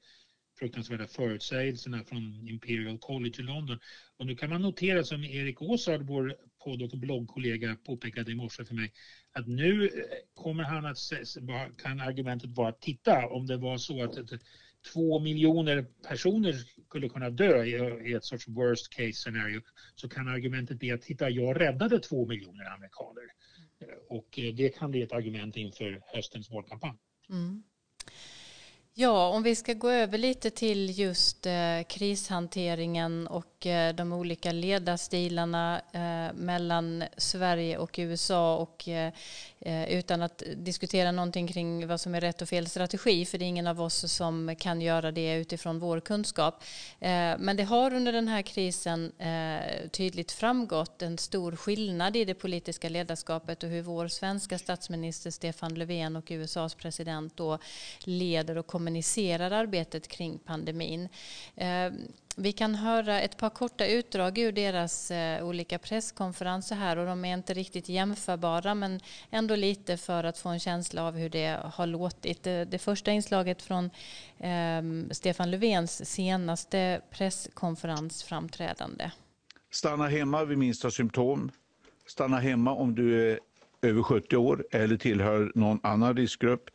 fruktansvärda förutsägelserna från Imperial College i London. Och nu kan man notera som Erik Åsard, vår podd och bloggkollega påpekade i morse för mig, att nu eh, kommer han att, kan argumentet vara att titta om det var så att två miljoner personer skulle kunna dö i ett sorts worst case scenario så kan argumentet bli att titta jag räddade två miljoner amerikaner. Och eh, det kan bli ett argument inför höstens valkampanj. Mm. Ja, om vi ska gå över lite till just eh, krishanteringen och eh, de olika ledarstilarna eh, mellan Sverige och USA och eh, Eh, utan att diskutera någonting kring vad som är rätt och fel strategi, för det är ingen av oss som kan göra det utifrån vår kunskap. Eh, men det har under den här krisen eh, tydligt framgått en stor skillnad i det politiska ledarskapet och hur vår svenska statsminister Stefan Löfven och USAs president då leder och kommunicerar arbetet kring pandemin. Vi kan höra ett par korta utdrag ur deras eh, olika presskonferenser här och de är inte riktigt jämförbara men ändå lite för att få en känsla av hur det har låtit. Det, första inslaget från ehm, Stefan Löfvens senaste presskonferensframträdande. Stanna hemma vid minsta symptom. Stanna hemma om du är över 70 år eller tillhör någon annan riskgrupp.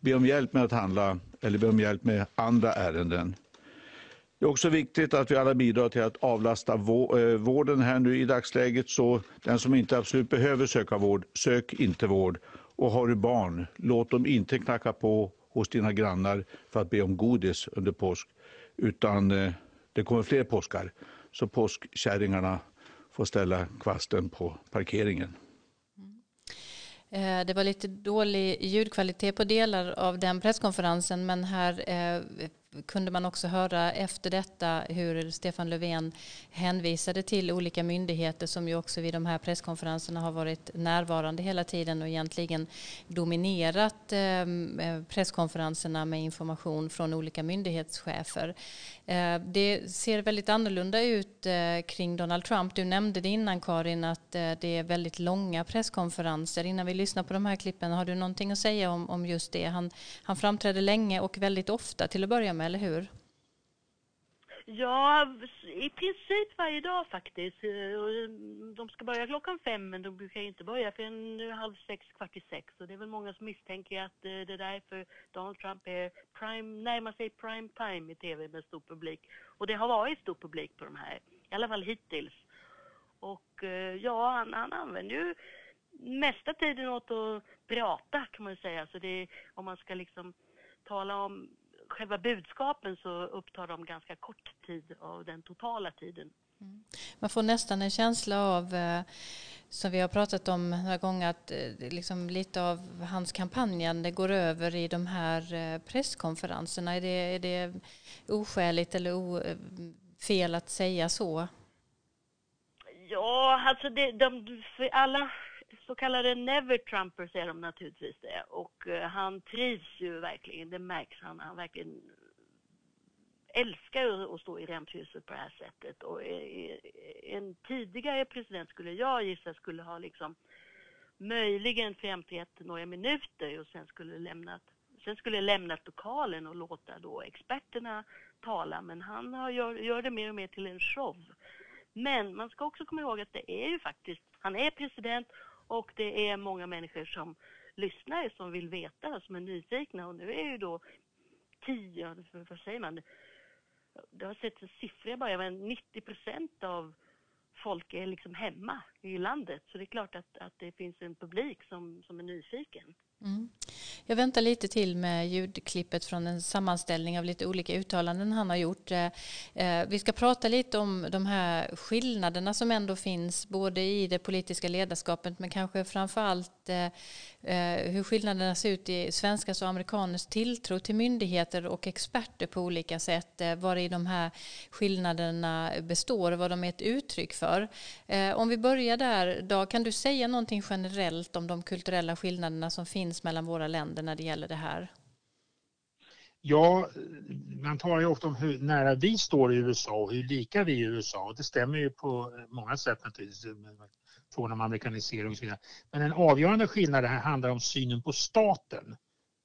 Be om hjälp med att handla eller be om hjälp med andra ärenden. Det är också viktigt att vi alla bidrar till att avlasta eh, vården här nu i dagsläget. Så den som inte absolut behöver söka vård, sök inte vård. Och har du barn, låt dem inte knacka på hos dina grannar för att be om godis under påsk. Utan eh, det kommer fler påskar. Så påskkärringarna får ställa kvasten på parkeringen. Mm. Eh, det var lite dålig ljudkvalitet på delar av den presskonferensen men här kunde man också höra efter detta hur Stefan Löfven hänvisade till olika myndigheter som ju också vid de här presskonferenserna har varit närvarande hela tiden och egentligen dominerat ehm, presskonferenserna med information från olika myndighetschefer. Ehm, det ser väldigt annorlunda ut eh, kring Donald Trump. Du nämnde det innan Karin att eh, det är väldigt långa presskonferenser. Innan vi lyssnar på de här klippen, har du någonting att säga om, om just det? Han, han framträder länge och väldigt ofta till att börja med, eller hur? Ja, i princip varje dag faktiskt. Eh, eh, de ska börja klockan fem men de brukar inte börja förrän halv sex, kvart i sex. Och det är väl många som misstänker att eh, det är därför Donald Trump är prime, närmar sig prime time i tv med stor publik. Och det har varit stor publik på de här, i alla fall hittills. Och ja, han, han använder ju mesta tiden åt att prata kan man säga. Så det är, om man ska liksom tala om själva budskapen så upptar de ganska kort tid av den totala tiden. Mm. Man får nästan en känsla av, eh, som vi har pratat om några gånger, att eh, liksom lite av hans kampanjande går över i de här eh, presskonferenserna. Är det, är det oskäligt eller o, fel att säga så? Ja, alltså det, de, för alla så kallade never-trumpers är de naturligtvis det. Och eh, han trivs ju verkligen, det märks. Han, han verkligen älskar att stå i rampljuset på det här sättet. Och eh, eh, en tidigare president skulle jag gissa skulle ha liksom möjligen framträtt några minuter och sen skulle lämnat Sen skulle lämnat lokalen och låta då experterna tala, men han har, gör, gör det mer och mer till en show. Men man ska också komma ihåg att det är ju faktiskt, han är president och det är många människor som lyssnar som vill veta, som är nyfikna och nu är ju då tio, vad säger man, det har sett siffror bara, men 90 procent av folk är liksom hemma i landet. Så det är klart att, att det finns en publik som, som är nyfiken. Mm. Jag väntar lite till med ljudklippet från en sammanställning av lite olika uttalanden han har gjort. Eh, eh, vi ska prata lite om de här skillnaderna som ändå finns både i det politiska ledarskapet men kanske framför allt eh, hur skillnaderna ser ut i svenskars och amerikaners tilltro till myndigheter och experter på olika sätt. Vad i de här skillnaderna består och vad de är ett uttryck för. Om vi börjar där, Dag, kan du säga någonting generellt om de kulturella skillnaderna som finns mellan våra länder när det gäller det här? Ja, man talar ju ofta om hur nära vi står i USA och hur lika vi är i USA. Det stämmer ju på många sätt naturligtvis, från om amerikanisering och så vidare. Men en avgörande skillnad här handlar om synen på staten.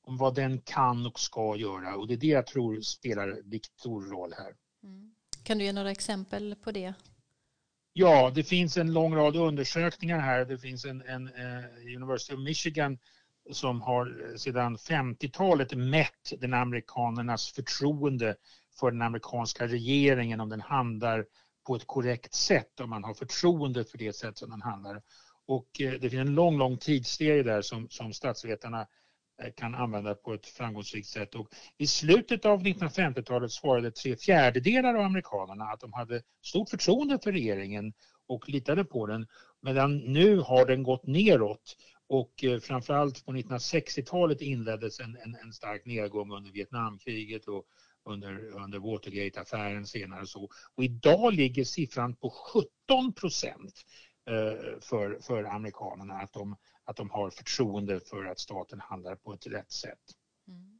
Om vad den kan och ska göra och det är det jag tror spelar viktig roll här. Mm. Kan du ge några exempel på det? Ja, det finns en lång rad undersökningar här. Det finns en, en uh, University of Michigan som har sedan 50-talet mätt den amerikanernas förtroende för den amerikanska regeringen om den handlar på ett korrekt sätt, om man har förtroende för det sätt som den handlar. Och eh, det finns en lång, lång tidsserie där som, som statsvetarna eh, kan använda på ett framgångsrikt sätt. Och I slutet av 1950-talet svarade tre fjärdedelar av amerikanerna att de hade stort förtroende för regeringen och litade på den. Medan nu har den gått neråt och eh, framförallt på 1960-talet inleddes en, en, en, stark nedgång under Vietnamkriget och under, under Watergate-affären senare. Så. Och idag ligger siffran på 17 procent eh, för, för amerikanerna att de, att de har förtroende för att staten handlar på ett rätt sätt. Mm.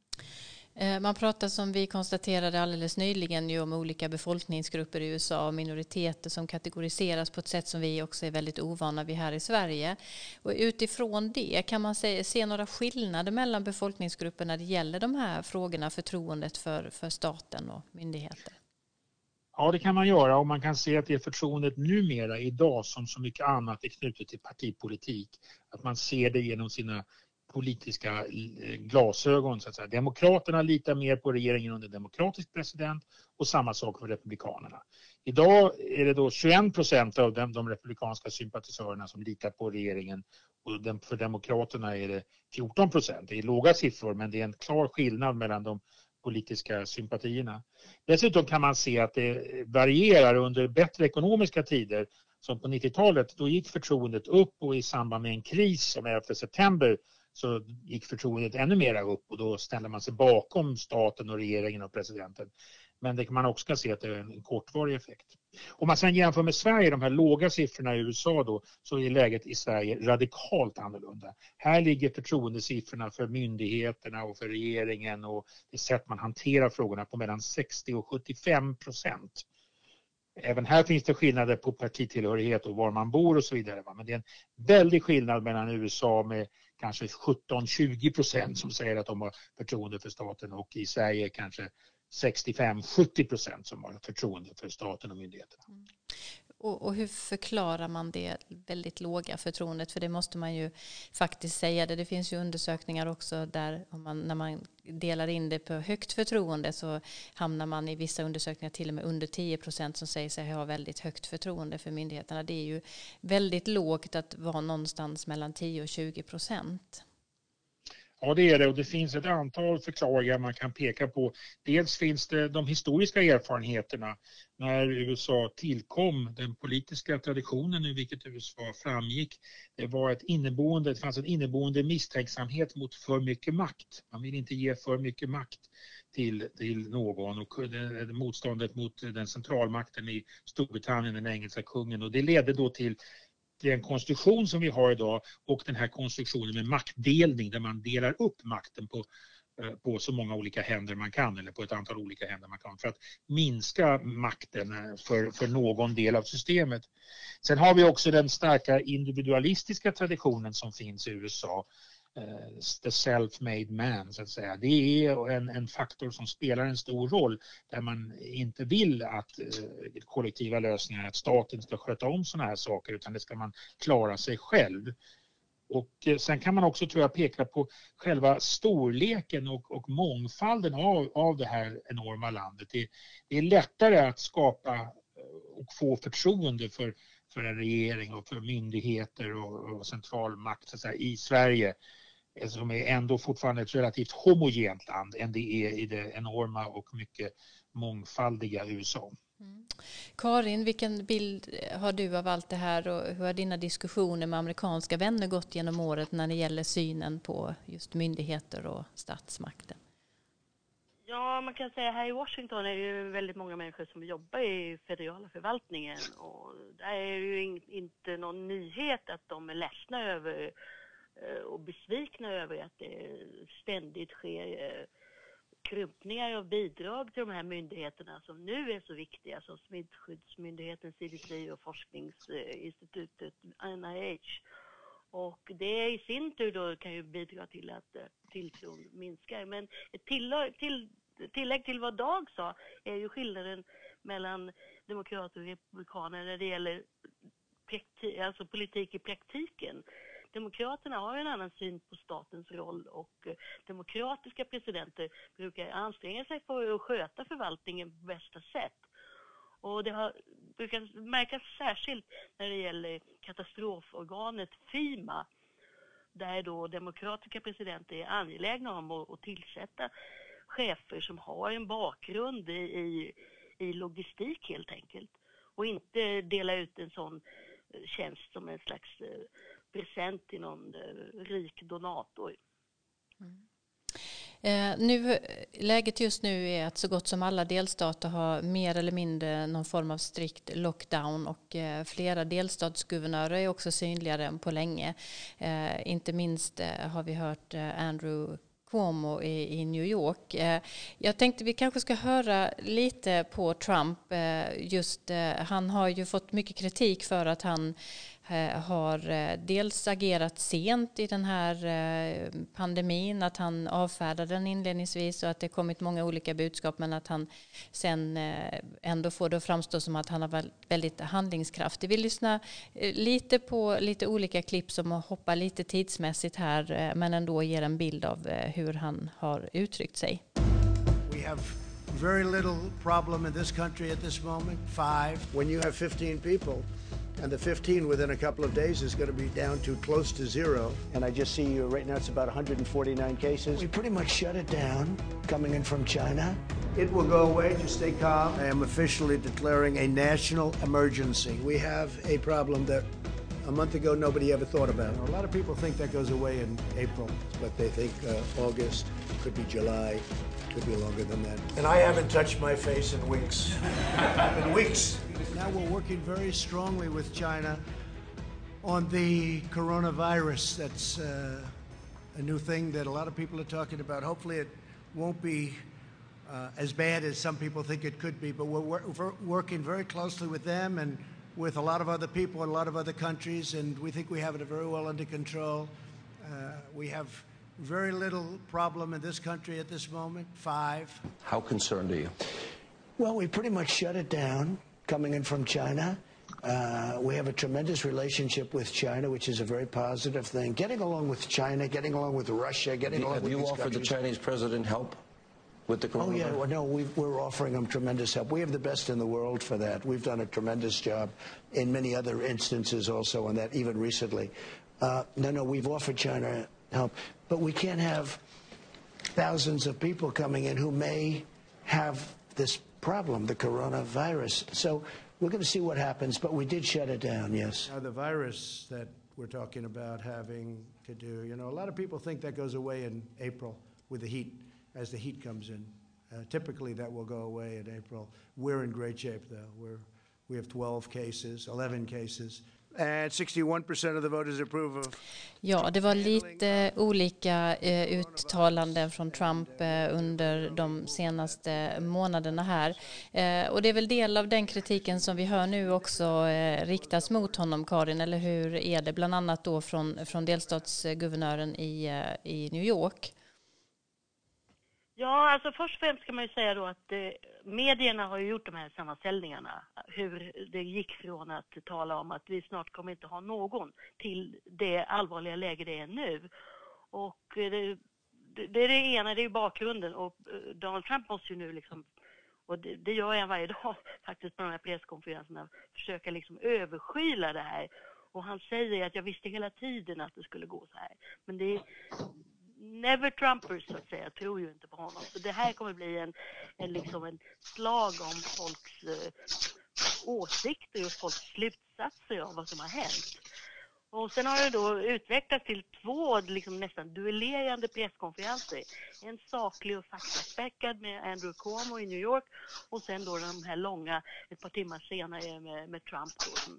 Eh, man pratar som vi konstaterade alldeles nyligen ju om olika befolkningsgrupper i USA och minoriteter som kategoriseras på ett sätt som vi också är väldigt ovana vid här i Sverige. Och utifrån det, kan man se, se några skillnader mellan befolkningsgrupper när det gäller de här frågorna, förtroendet för, för staten och myndigheter? Ja, det kan man göra och man kan se att det förtroendet numera idag som så mycket annat är knutet till partipolitik. Att man ser det genom sina politiska eh, glasögon. Så att säga. Demokraterna litar mer på regeringen under demokratisk president och samma sak för Republikanerna. Idag är det då 21 procent av de, de republikanska sympatisörerna som litar på regeringen och för Demokraterna är det 14 procent. Det är låga siffror men det är en klar skillnad mellan de politiska sympatierna. Dessutom kan man se att det varierar under bättre ekonomiska tider som på 90-talet. Då gick förtroendet upp och i samband med en kris som 11 september så gick förtroendet ännu mera upp och då ställde man sig bakom staten och regeringen och presidenten. Men det kan man också se att det är en kortvarig effekt. Om man sedan jämför med Sverige, de här låga siffrorna i USA då, så är läget i Sverige radikalt annorlunda. Här ligger förtroendesiffrorna för myndigheterna och för regeringen och det sätt man hanterar frågorna på mellan 60 och 75 procent. Även här finns det skillnader på partitillhörighet och var man bor och så vidare. Men det är en väldig skillnad mellan USA med kanske 17-20 procent som säger att de har förtroende för staten och i Sverige kanske 65-70 procent som har förtroende för staten och myndigheterna. Mm. Och, och, hur förklarar man det väldigt låga förtroendet? För det måste man ju faktiskt säga. Det, det finns ju undersökningar också där man, när man delar in det på högt förtroende så hamnar man i vissa undersökningar till och med under 10 procent som säger sig ha väldigt högt förtroende för myndigheterna. Det är ju väldigt lågt att vara någonstans mellan 10 och 20 procent. Ja, det är det och det finns ett antal förklaringar man kan peka på. Dels finns det de historiska erfarenheterna när USA tillkom, den politiska traditionen i vilket USA framgick. Det, var ett inneboende, det fanns en inneboende misstänksamhet mot för mycket makt. Man vill inte ge för mycket makt till, till någon och motståndet mot den centralmakten i Storbritannien, den engelska kungen och det ledde då till den konstruktion som vi har idag och den här konstruktionen med maktdelning där man delar upp makten på, eh, på så många olika händer man kan eller på ett antal olika händer man kan för att minska makten eh, för, för någon del av systemet. Sen har vi också den starka individualistiska traditionen som finns i USA Eh, the self-made man så att säga. Det är en, en, faktor som spelar en stor roll där man inte vill att eh, kollektiva lösningar, att staten ska sköta om sådana här saker utan det ska man klara sig själv. Och eh, sen kan man också tror jag peka på själva storleken och, och mångfalden av, av det här enorma landet. Det, det är lättare att skapa eh, och få förtroende för, för en regering och för myndigheter och, och central makt så säga, i Sverige som är ändå fortfarande ett relativt homogent land än det är i det enorma och mycket mångfaldiga USA. Mm. Karin, vilken bild har du av allt det här och hur har dina diskussioner med amerikanska vänner gått genom året när det gäller synen på just myndigheter och statsmakten? Ja, man kan säga här i Washington är det ju väldigt många människor som jobbar i federala förvaltningen och där är det ju inte någon nyhet att de är ledsna över Eh, och besvikna över att det ständigt sker eh, krympningar av bidrag till de här myndigheterna som nu är så viktiga som Smittskyddsmyndigheten, CDC och forskningsinstitutet NIH. Och det i sin tur då kan ju bidra till att eh, tilltron minskar. Men ett tillägg till, tillägg till vad Dag sa är ju skillnaden mellan demokrater och republikaner när det gäller alltså politik i praktiken. Demokraterna har en annan syn på statens roll och eh, demokratiska presidenter brukar anstränga sig för att sköta förvaltningen på bästa sätt. Och det har, brukar märkas särskilt när det gäller katastroforganet FIMA där då demokratiska presidenter är angelägna om att, att tillsätta chefer som har en bakgrund i, i, i logistik helt enkelt och inte dela ut en sån eh, tjänst som en slags eh, present till någon eh, rik donator. Mm. Eh, nu, läget just nu är att så gott som alla delstater har mer eller mindre någon form av strikt lockdown och eh, flera delstatsguvernörer är också synligare än på länge. Eh, inte minst eh, har vi hört eh, Andrew Cuomo i, i, New York. Eh, jag tänkte vi kanske ska höra lite på Trump. Eh, just, eh, han har ju fått mycket kritik för att han Eh, Eh, har eh, dels agerat sent i den här eh, pandemin, att han avfärdade den inledningsvis och att det kommit många olika budskap men att han sen ändå får det att framstå som att han har varit väldigt handlingskraftig. Vi lyssnar lite på lite olika klipp som hoppar lite tidsmässigt här men ändå ger en bild av hur han har uttryckt sig. We have very little problem in this country at this moment, five. When you have 15 people and the 15 within a couple of days is going to be down to close to zero. And I just see you right now, it's about 149 cases. We pretty much shut it down coming in from China. It will go away, just stay calm. I am officially declaring a national emergency. We have a problem that a month ago nobody ever thought about. You know, a lot of people think that goes away in April, but they think uh, August, could be July, could be longer than that. And I haven't touched my face in weeks. in weeks. Now we're working very strongly with China on the coronavirus. That's uh, a new thing that a lot of people are talking about. Hopefully, it won't be uh, as bad as some people think it could be, but we're, wor- working very closely with them and with a lot of other people in a lot of other countries, and we think we have it very well under control. Uh, we have very little problem in this country at this moment, five. How concerned are you? Well, we pretty much shut it down coming in from China. Uh, we have a tremendous relationship with China, which is a very positive thing. Getting along with China, getting along with Russia, getting along have with you offered countries. the Chinese president help with the coronavirus? Oh yeah, well, no, we are offering them tremendous help. We have the best in the world for that. We've done a tremendous job in many other instances also on that, even recently. Uh, no, no, we've offered China help, but we can't have thousands of people coming in who may have this problem, the coronavirus. So we're going to see what happens, but we did shut it down, yes. Now, the virus that we're talking about having to do, you know, a lot of people think that goes away in April with the heat, as the heat comes in. Uh, typically, that will go away in April. We're in great shape, though. We're, we have 12 cases, 11 cases. And 61% of the voters approve of Ja, det var lite olika eh, uttalanden från Trump eh, under de senaste månaderna här. Eh, och det är väl del av den kritiken som vi hör nu också riktas mot honom, Karin, eller hur är det? Bland annat då från, från delstatsguvernören i, i New York. Ja, alltså först och främst kan man ju säga då att eh, medierna har ju gjort de här sammanställningarna. Hur det gick från att tala om att vi snart kommer inte ha någon till det allvarliga läge det är nu. Och eh, det, det, är det ena, det är bakgrunden och eh, Donald Trump måste ju nu liksom och det, det gör jag varje dag faktiskt på de här presskonferenserna, försöka liksom överskyla det här. Och han säger att jag visste hela tiden att det skulle gå så här. Men det är never Trumpers så att säga, tror ju inte på honom. Så det här kommer bli en, en, liksom en slag om folks eh, åsikter och folks slutsatser av vad som har hänt. Och sen har det då utvecklats till två liksom nästan duellerande presskonferenser. En saklig och faktaspäckad med Andrew Cuomo i New York och sen då de här långa ett par timmar senare med, med Trump. Då,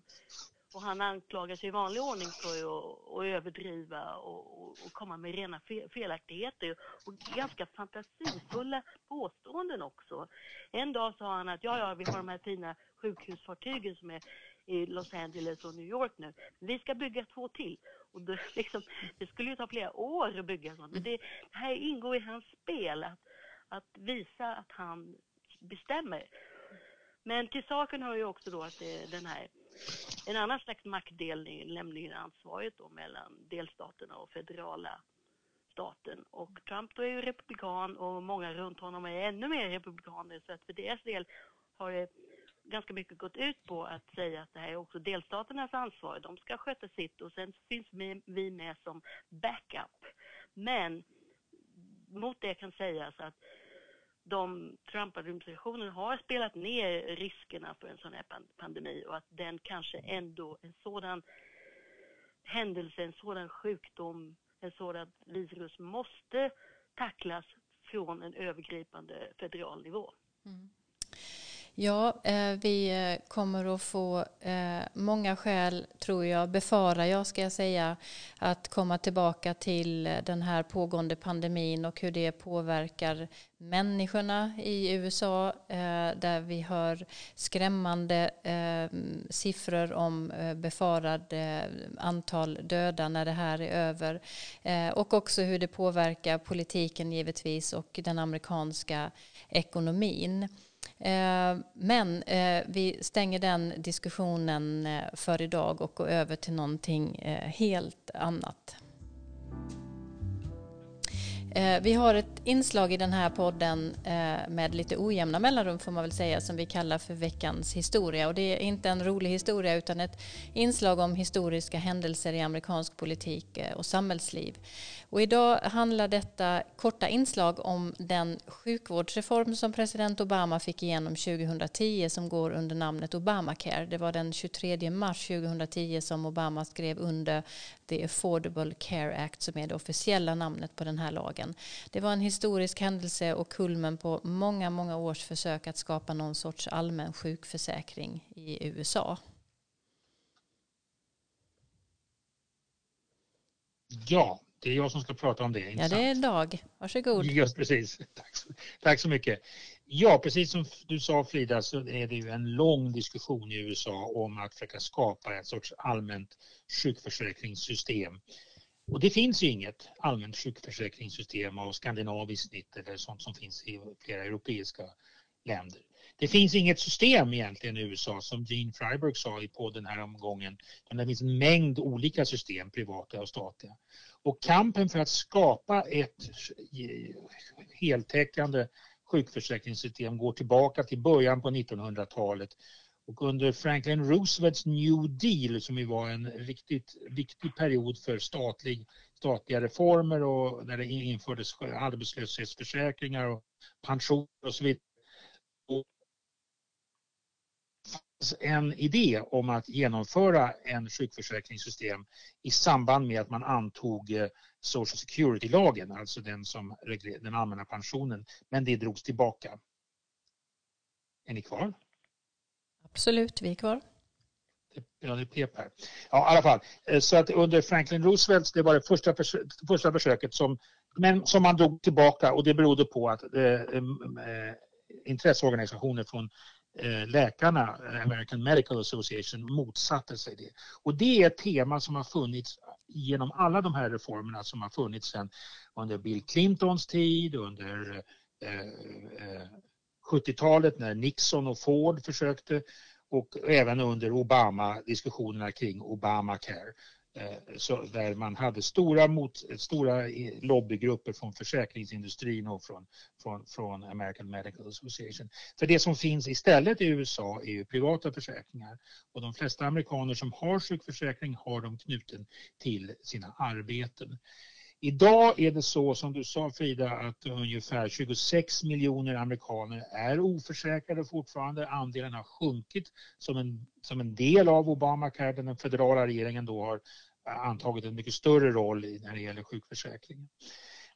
och han anklagas i vanlig ordning för att, att överdriva och, och, och, komma med rena felaktigheter och ganska fantasifulla påståenden också. En dag sa han att ja, ja, vi har de här fina sjukhusfartygen som är i Los Angeles och New York nu. Vi ska bygga två till. Och det, liksom, det skulle ju ta flera år att bygga sånt. Men det, det här ingår i hans spel, att, att visa att han bestämmer. Men till saken hör ju också då att det är den här en annan slags maktdelning, nämligen ansvaret då mellan delstaterna och federala staten. Och Trump då är ju republikan och många runt honom är ännu mer republikaner så att för deras del har det ganska mycket gått ut på att säga att det här är också delstaternas ansvar. De ska sköta sitt och sen finns vi med som backup. Men mot det kan sägas att de Trump-administrationen har spelat ner riskerna för en sån här pandemi och att den kanske ändå, en sådan händelse, en sådan sjukdom, en sådan virus måste tacklas från en övergripande federal nivå. Mm. Ja, eh, vi eh, kommer att få eh, många skäl, tror jag, befarar jag, ska jag säga, att komma tillbaka till den här pågående pandemin och hur det påverkar människorna i USA, där vi hör skrämmande siffror om befarad antal döda när det här är över. Och också hur det påverkar politiken givetvis och den amerikanska ekonomin. Eh, men eh, vi stänger den diskussionen eh, för idag och går över till någonting helt annat. Vi har ett inslag i den här podden med lite ojämna mellanrum får man väl säga som vi kallar för veckans historia och det är inte en rolig historia utan ett inslag om historiska händelser i amerikansk politik och samhällsliv. Och idag handlar detta korta inslag om den sjukvårdsreform som president Obama fick igenom 2010 som går under namnet Obamacare. Det var den 23 mars 2010 som Obama skrev under The Affordable Care Act som är det officiella namnet på den här lagen. Det var en historisk händelse och kulmen på många, många års försök att skapa någon sorts allmän sjukförsäkring i USA. Ja, det är jag som ska prata om det. Ja, det är Dag. Varsågod. Just precis. Tack så, tack så mycket. Ja, precis som du sa Frida så är det ju en lång diskussion i USA om att försöka skapa ett sorts allmänt sjukförsäkringssystem. Och det finns ju inget allmänt sjukförsäkringssystem av skandinaviskt snitt eller sånt som finns i flera europeiska länder. Det finns inget system egentligen i USA som Gene Freiberg sa i podden här omgången. Det finns en mängd olika system, privata och statliga. Och kampen för att skapa ett heltäckande sjukförsäkringssystem går tillbaka till början på 1900-talet och under Franklin Roosevelts New Deal som ju var en riktigt viktig period för statlig, statliga reformer och när det infördes arbetslöshetsförsäkringar och pensioner och så vidare en idé om att genomföra en sjukförsäkringssystem i samband med att man antog eh, Social Security-lagen, alltså den, som den allmänna pensionen. Men det drogs tillbaka. Är ni kvar? Absolut, vi är kvar. Ja, det pep här. Ja, i alla fall. Eh, så att under Franklin Roosevelt, det var det första, första försöket som, men som man drog tillbaka och det berodde på att eh, eh, intresseorganisationer från Eh, Eh, läkarna, eh, American Medical Association, motsatte sig det. Och det är ett tema som har funnits genom alla de här reformerna som har funnits sedan under Bill Clintons tid, under eh, 70-talet när Nixon och Ford försökte och även under Obama-diskussionerna kring Obamacare. Eh, så där man hade stora, mot, stora eh, lobbygrupper från försäkringsindustrin och från, från, från American Medical Association. För det som finns istället i USA är ju privata försäkringar och de flesta amerikaner som har sjukförsäkring har de knuten till sina arbeten. Idag är det så som du sa Frida att ungefär 26 miljoner amerikaner är oförsäkrade fortfarande. Andelen har sjunkit som en, som en del av Obamacare den federala regeringen då har antagit en mycket större roll när det gäller sjukförsäkringen.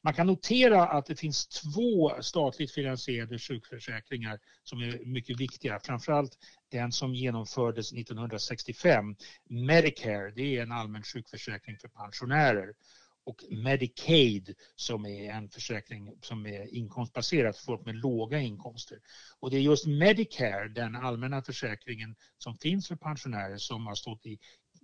Man kan notera att det finns två statligt finansierade sjukförsäkringar som är mycket viktiga. Framförallt den som genomfördes 1965, Medicare, det är en allmän sjukförsäkring för pensionärer och Medicaid som är en försäkring som är inkomstbaserad för folk med låga inkomster. Och det är just Medicare, den allmänna försäkringen som finns för pensionärer som har stått i,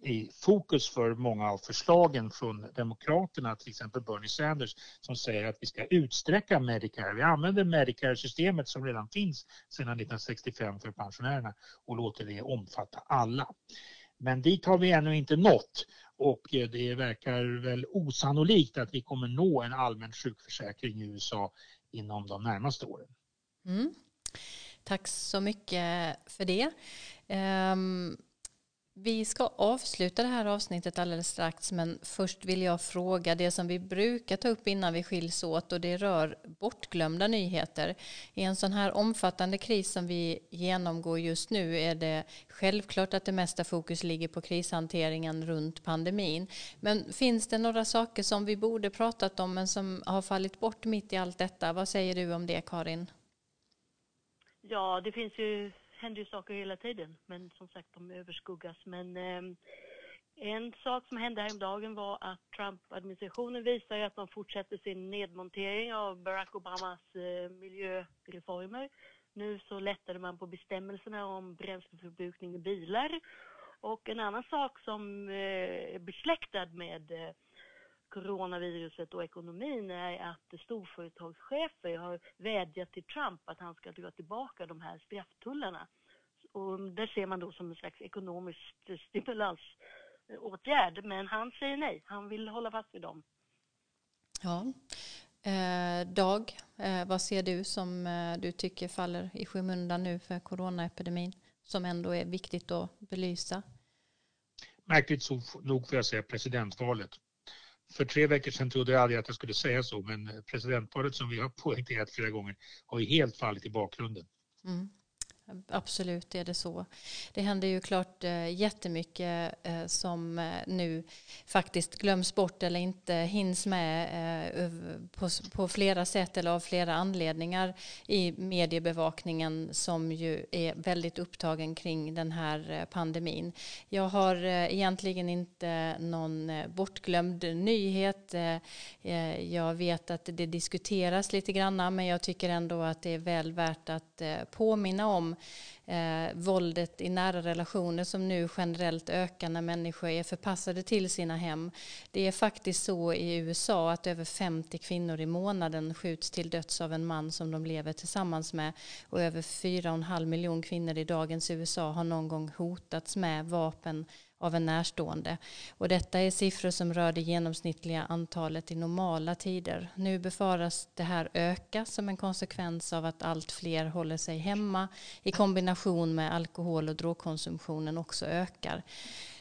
i fokus för många av förslagen från Demokraterna, till exempel Bernie Sanders, som säger att vi ska utsträcka Medicare. Vi använder Medicare-systemet som redan finns sedan 1965 för pensionärerna och låter det omfatta alla. Men dit har vi ännu inte nått och eh, det verkar väl osannolikt att vi kommer nå en allmän sjukförsäkring i USA inom de närmaste åren. Mm. Tack så mycket för det. Um, vi ska avsluta det här avsnittet alldeles strax men först vill jag fråga det som vi brukar ta upp innan vi skiljs åt och det rör bortglömda nyheter. I en sån här omfattande kris som vi genomgår just nu är det självklart att det mesta fokus ligger på krishanteringen runt pandemin. Men finns det några saker som vi borde pratat om men som har fallit bort mitt i allt detta? Vad säger du om det Karin? Ja, det finns ju händer ju saker hela tiden, men som sagt de överskuggas. Men eh, en sak som hände häromdagen var att Trump-administrationen visar att man fortsätter sin nedmontering av Barack Obamas eh, miljöreformer. Nu så lättade man på bestämmelserna om bränsleförbrukning i bilar. Och en annan sak som eh, är besläktad med eh, coronaviruset och ekonomin är att storföretagschefer har vädjat till Trump att han ska dra tillbaka de här strafftullarna. Och där ser man då som en slags ekonomisk stimulansåtgärd. Men han säger nej, han vill hålla fast vid dem. Ja. Eh, Dag, eh, vad ser du som eh, du tycker faller i skymundan nu för coronaepidemin som ändå är viktigt att belysa? Märkligt nog får jag säga presidentvalet för tre veckor sedan trodde jag aldrig att jag skulle säga så, men presidentparet som vi har poängterat flera gånger har ju helt fallit i bakgrunden. Mm. Absolut är det så. Det händer ju klart eh, jättemycket eh, som eh, nu faktiskt glöms bort eller inte hinns med på, flera sätt eller av flera anledningar i mediebevakningen som ju är väldigt upptagen kring den här pandemin. Jag har egentligen inte någon bortglömd nyhet. jag vet att det diskuteras lite grann men jag tycker ändå att det är väl värt att påminna om eh, våldet i nära relationer som nu generellt ökar när människor är förpassade till sina hem. Det är faktiskt så i USA att över 50 kvinnor i månaden skjuts till döds av en man som de lever tillsammans med och över 4,5 miljoner kvinnor i dagens USA har någon gång hotats med vapen av en närstående. Och detta är siffror som rör det genomsnittliga antalet i normala tider. Nu befaras det här öka som en konsekvens av att allt fler håller sig hemma i kombination med alkohol och drogkonsumtionen också ökar.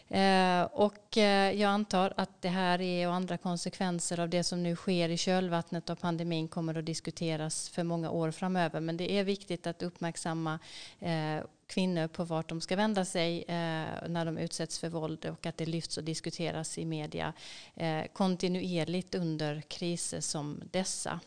Eh, och eh, jag antar att det här är och andra konsekvenser av det som nu sker i kölvattnet av pandemin kommer att diskuteras för många år framöver. Men det är viktigt att uppmärksamma eh, kvinnor på vart de ska vända sig eh, när de utsätts för våld och att det lyfts och diskuteras i media eh, kontinuerligt under kriser som dessa.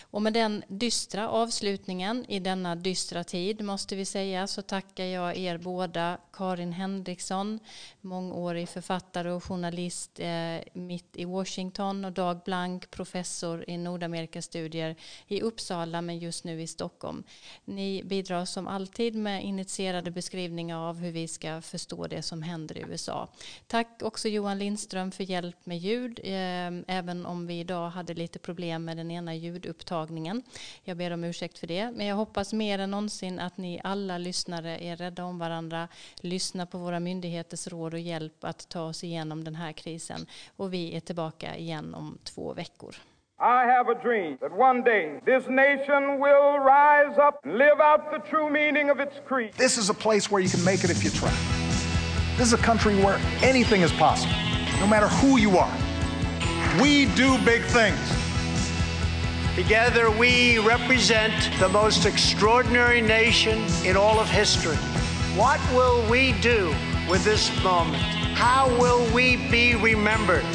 Och med den dystra avslutningen i denna dystra tid måste vi säga så tackar jag er båda, Karin Henriksson, mångårig författare och journalist eh, mitt i Washington och Dag Blank, professor i Nordamerikastudier i Uppsala men just nu i Stockholm. Ni bidrar som alltid med initierade beskrivningar av hur vi ska förstå det som händer i USA. Tack också Johan Lindström för hjälp med ljud, eh, även om vi idag hade lite problem med den ena ljudupptagningen. Jag ber om ursäkt för det, men jag hoppas mer än någonsin att ni alla lyssnare är rädda om varandra, lyssnar på våra myndigheters råd och hjälp att ta oss igenom den här krisen. Och vi är tillbaka igen om två veckor. I have a dream that one day this nation will rise up and live out the true meaning of its creed. This is a place where you can make it if you try. This is a country where anything is possible, no matter who you are. We do big things. Together, we represent the most extraordinary nation in all of history. What will we do with this moment? How will we be remembered?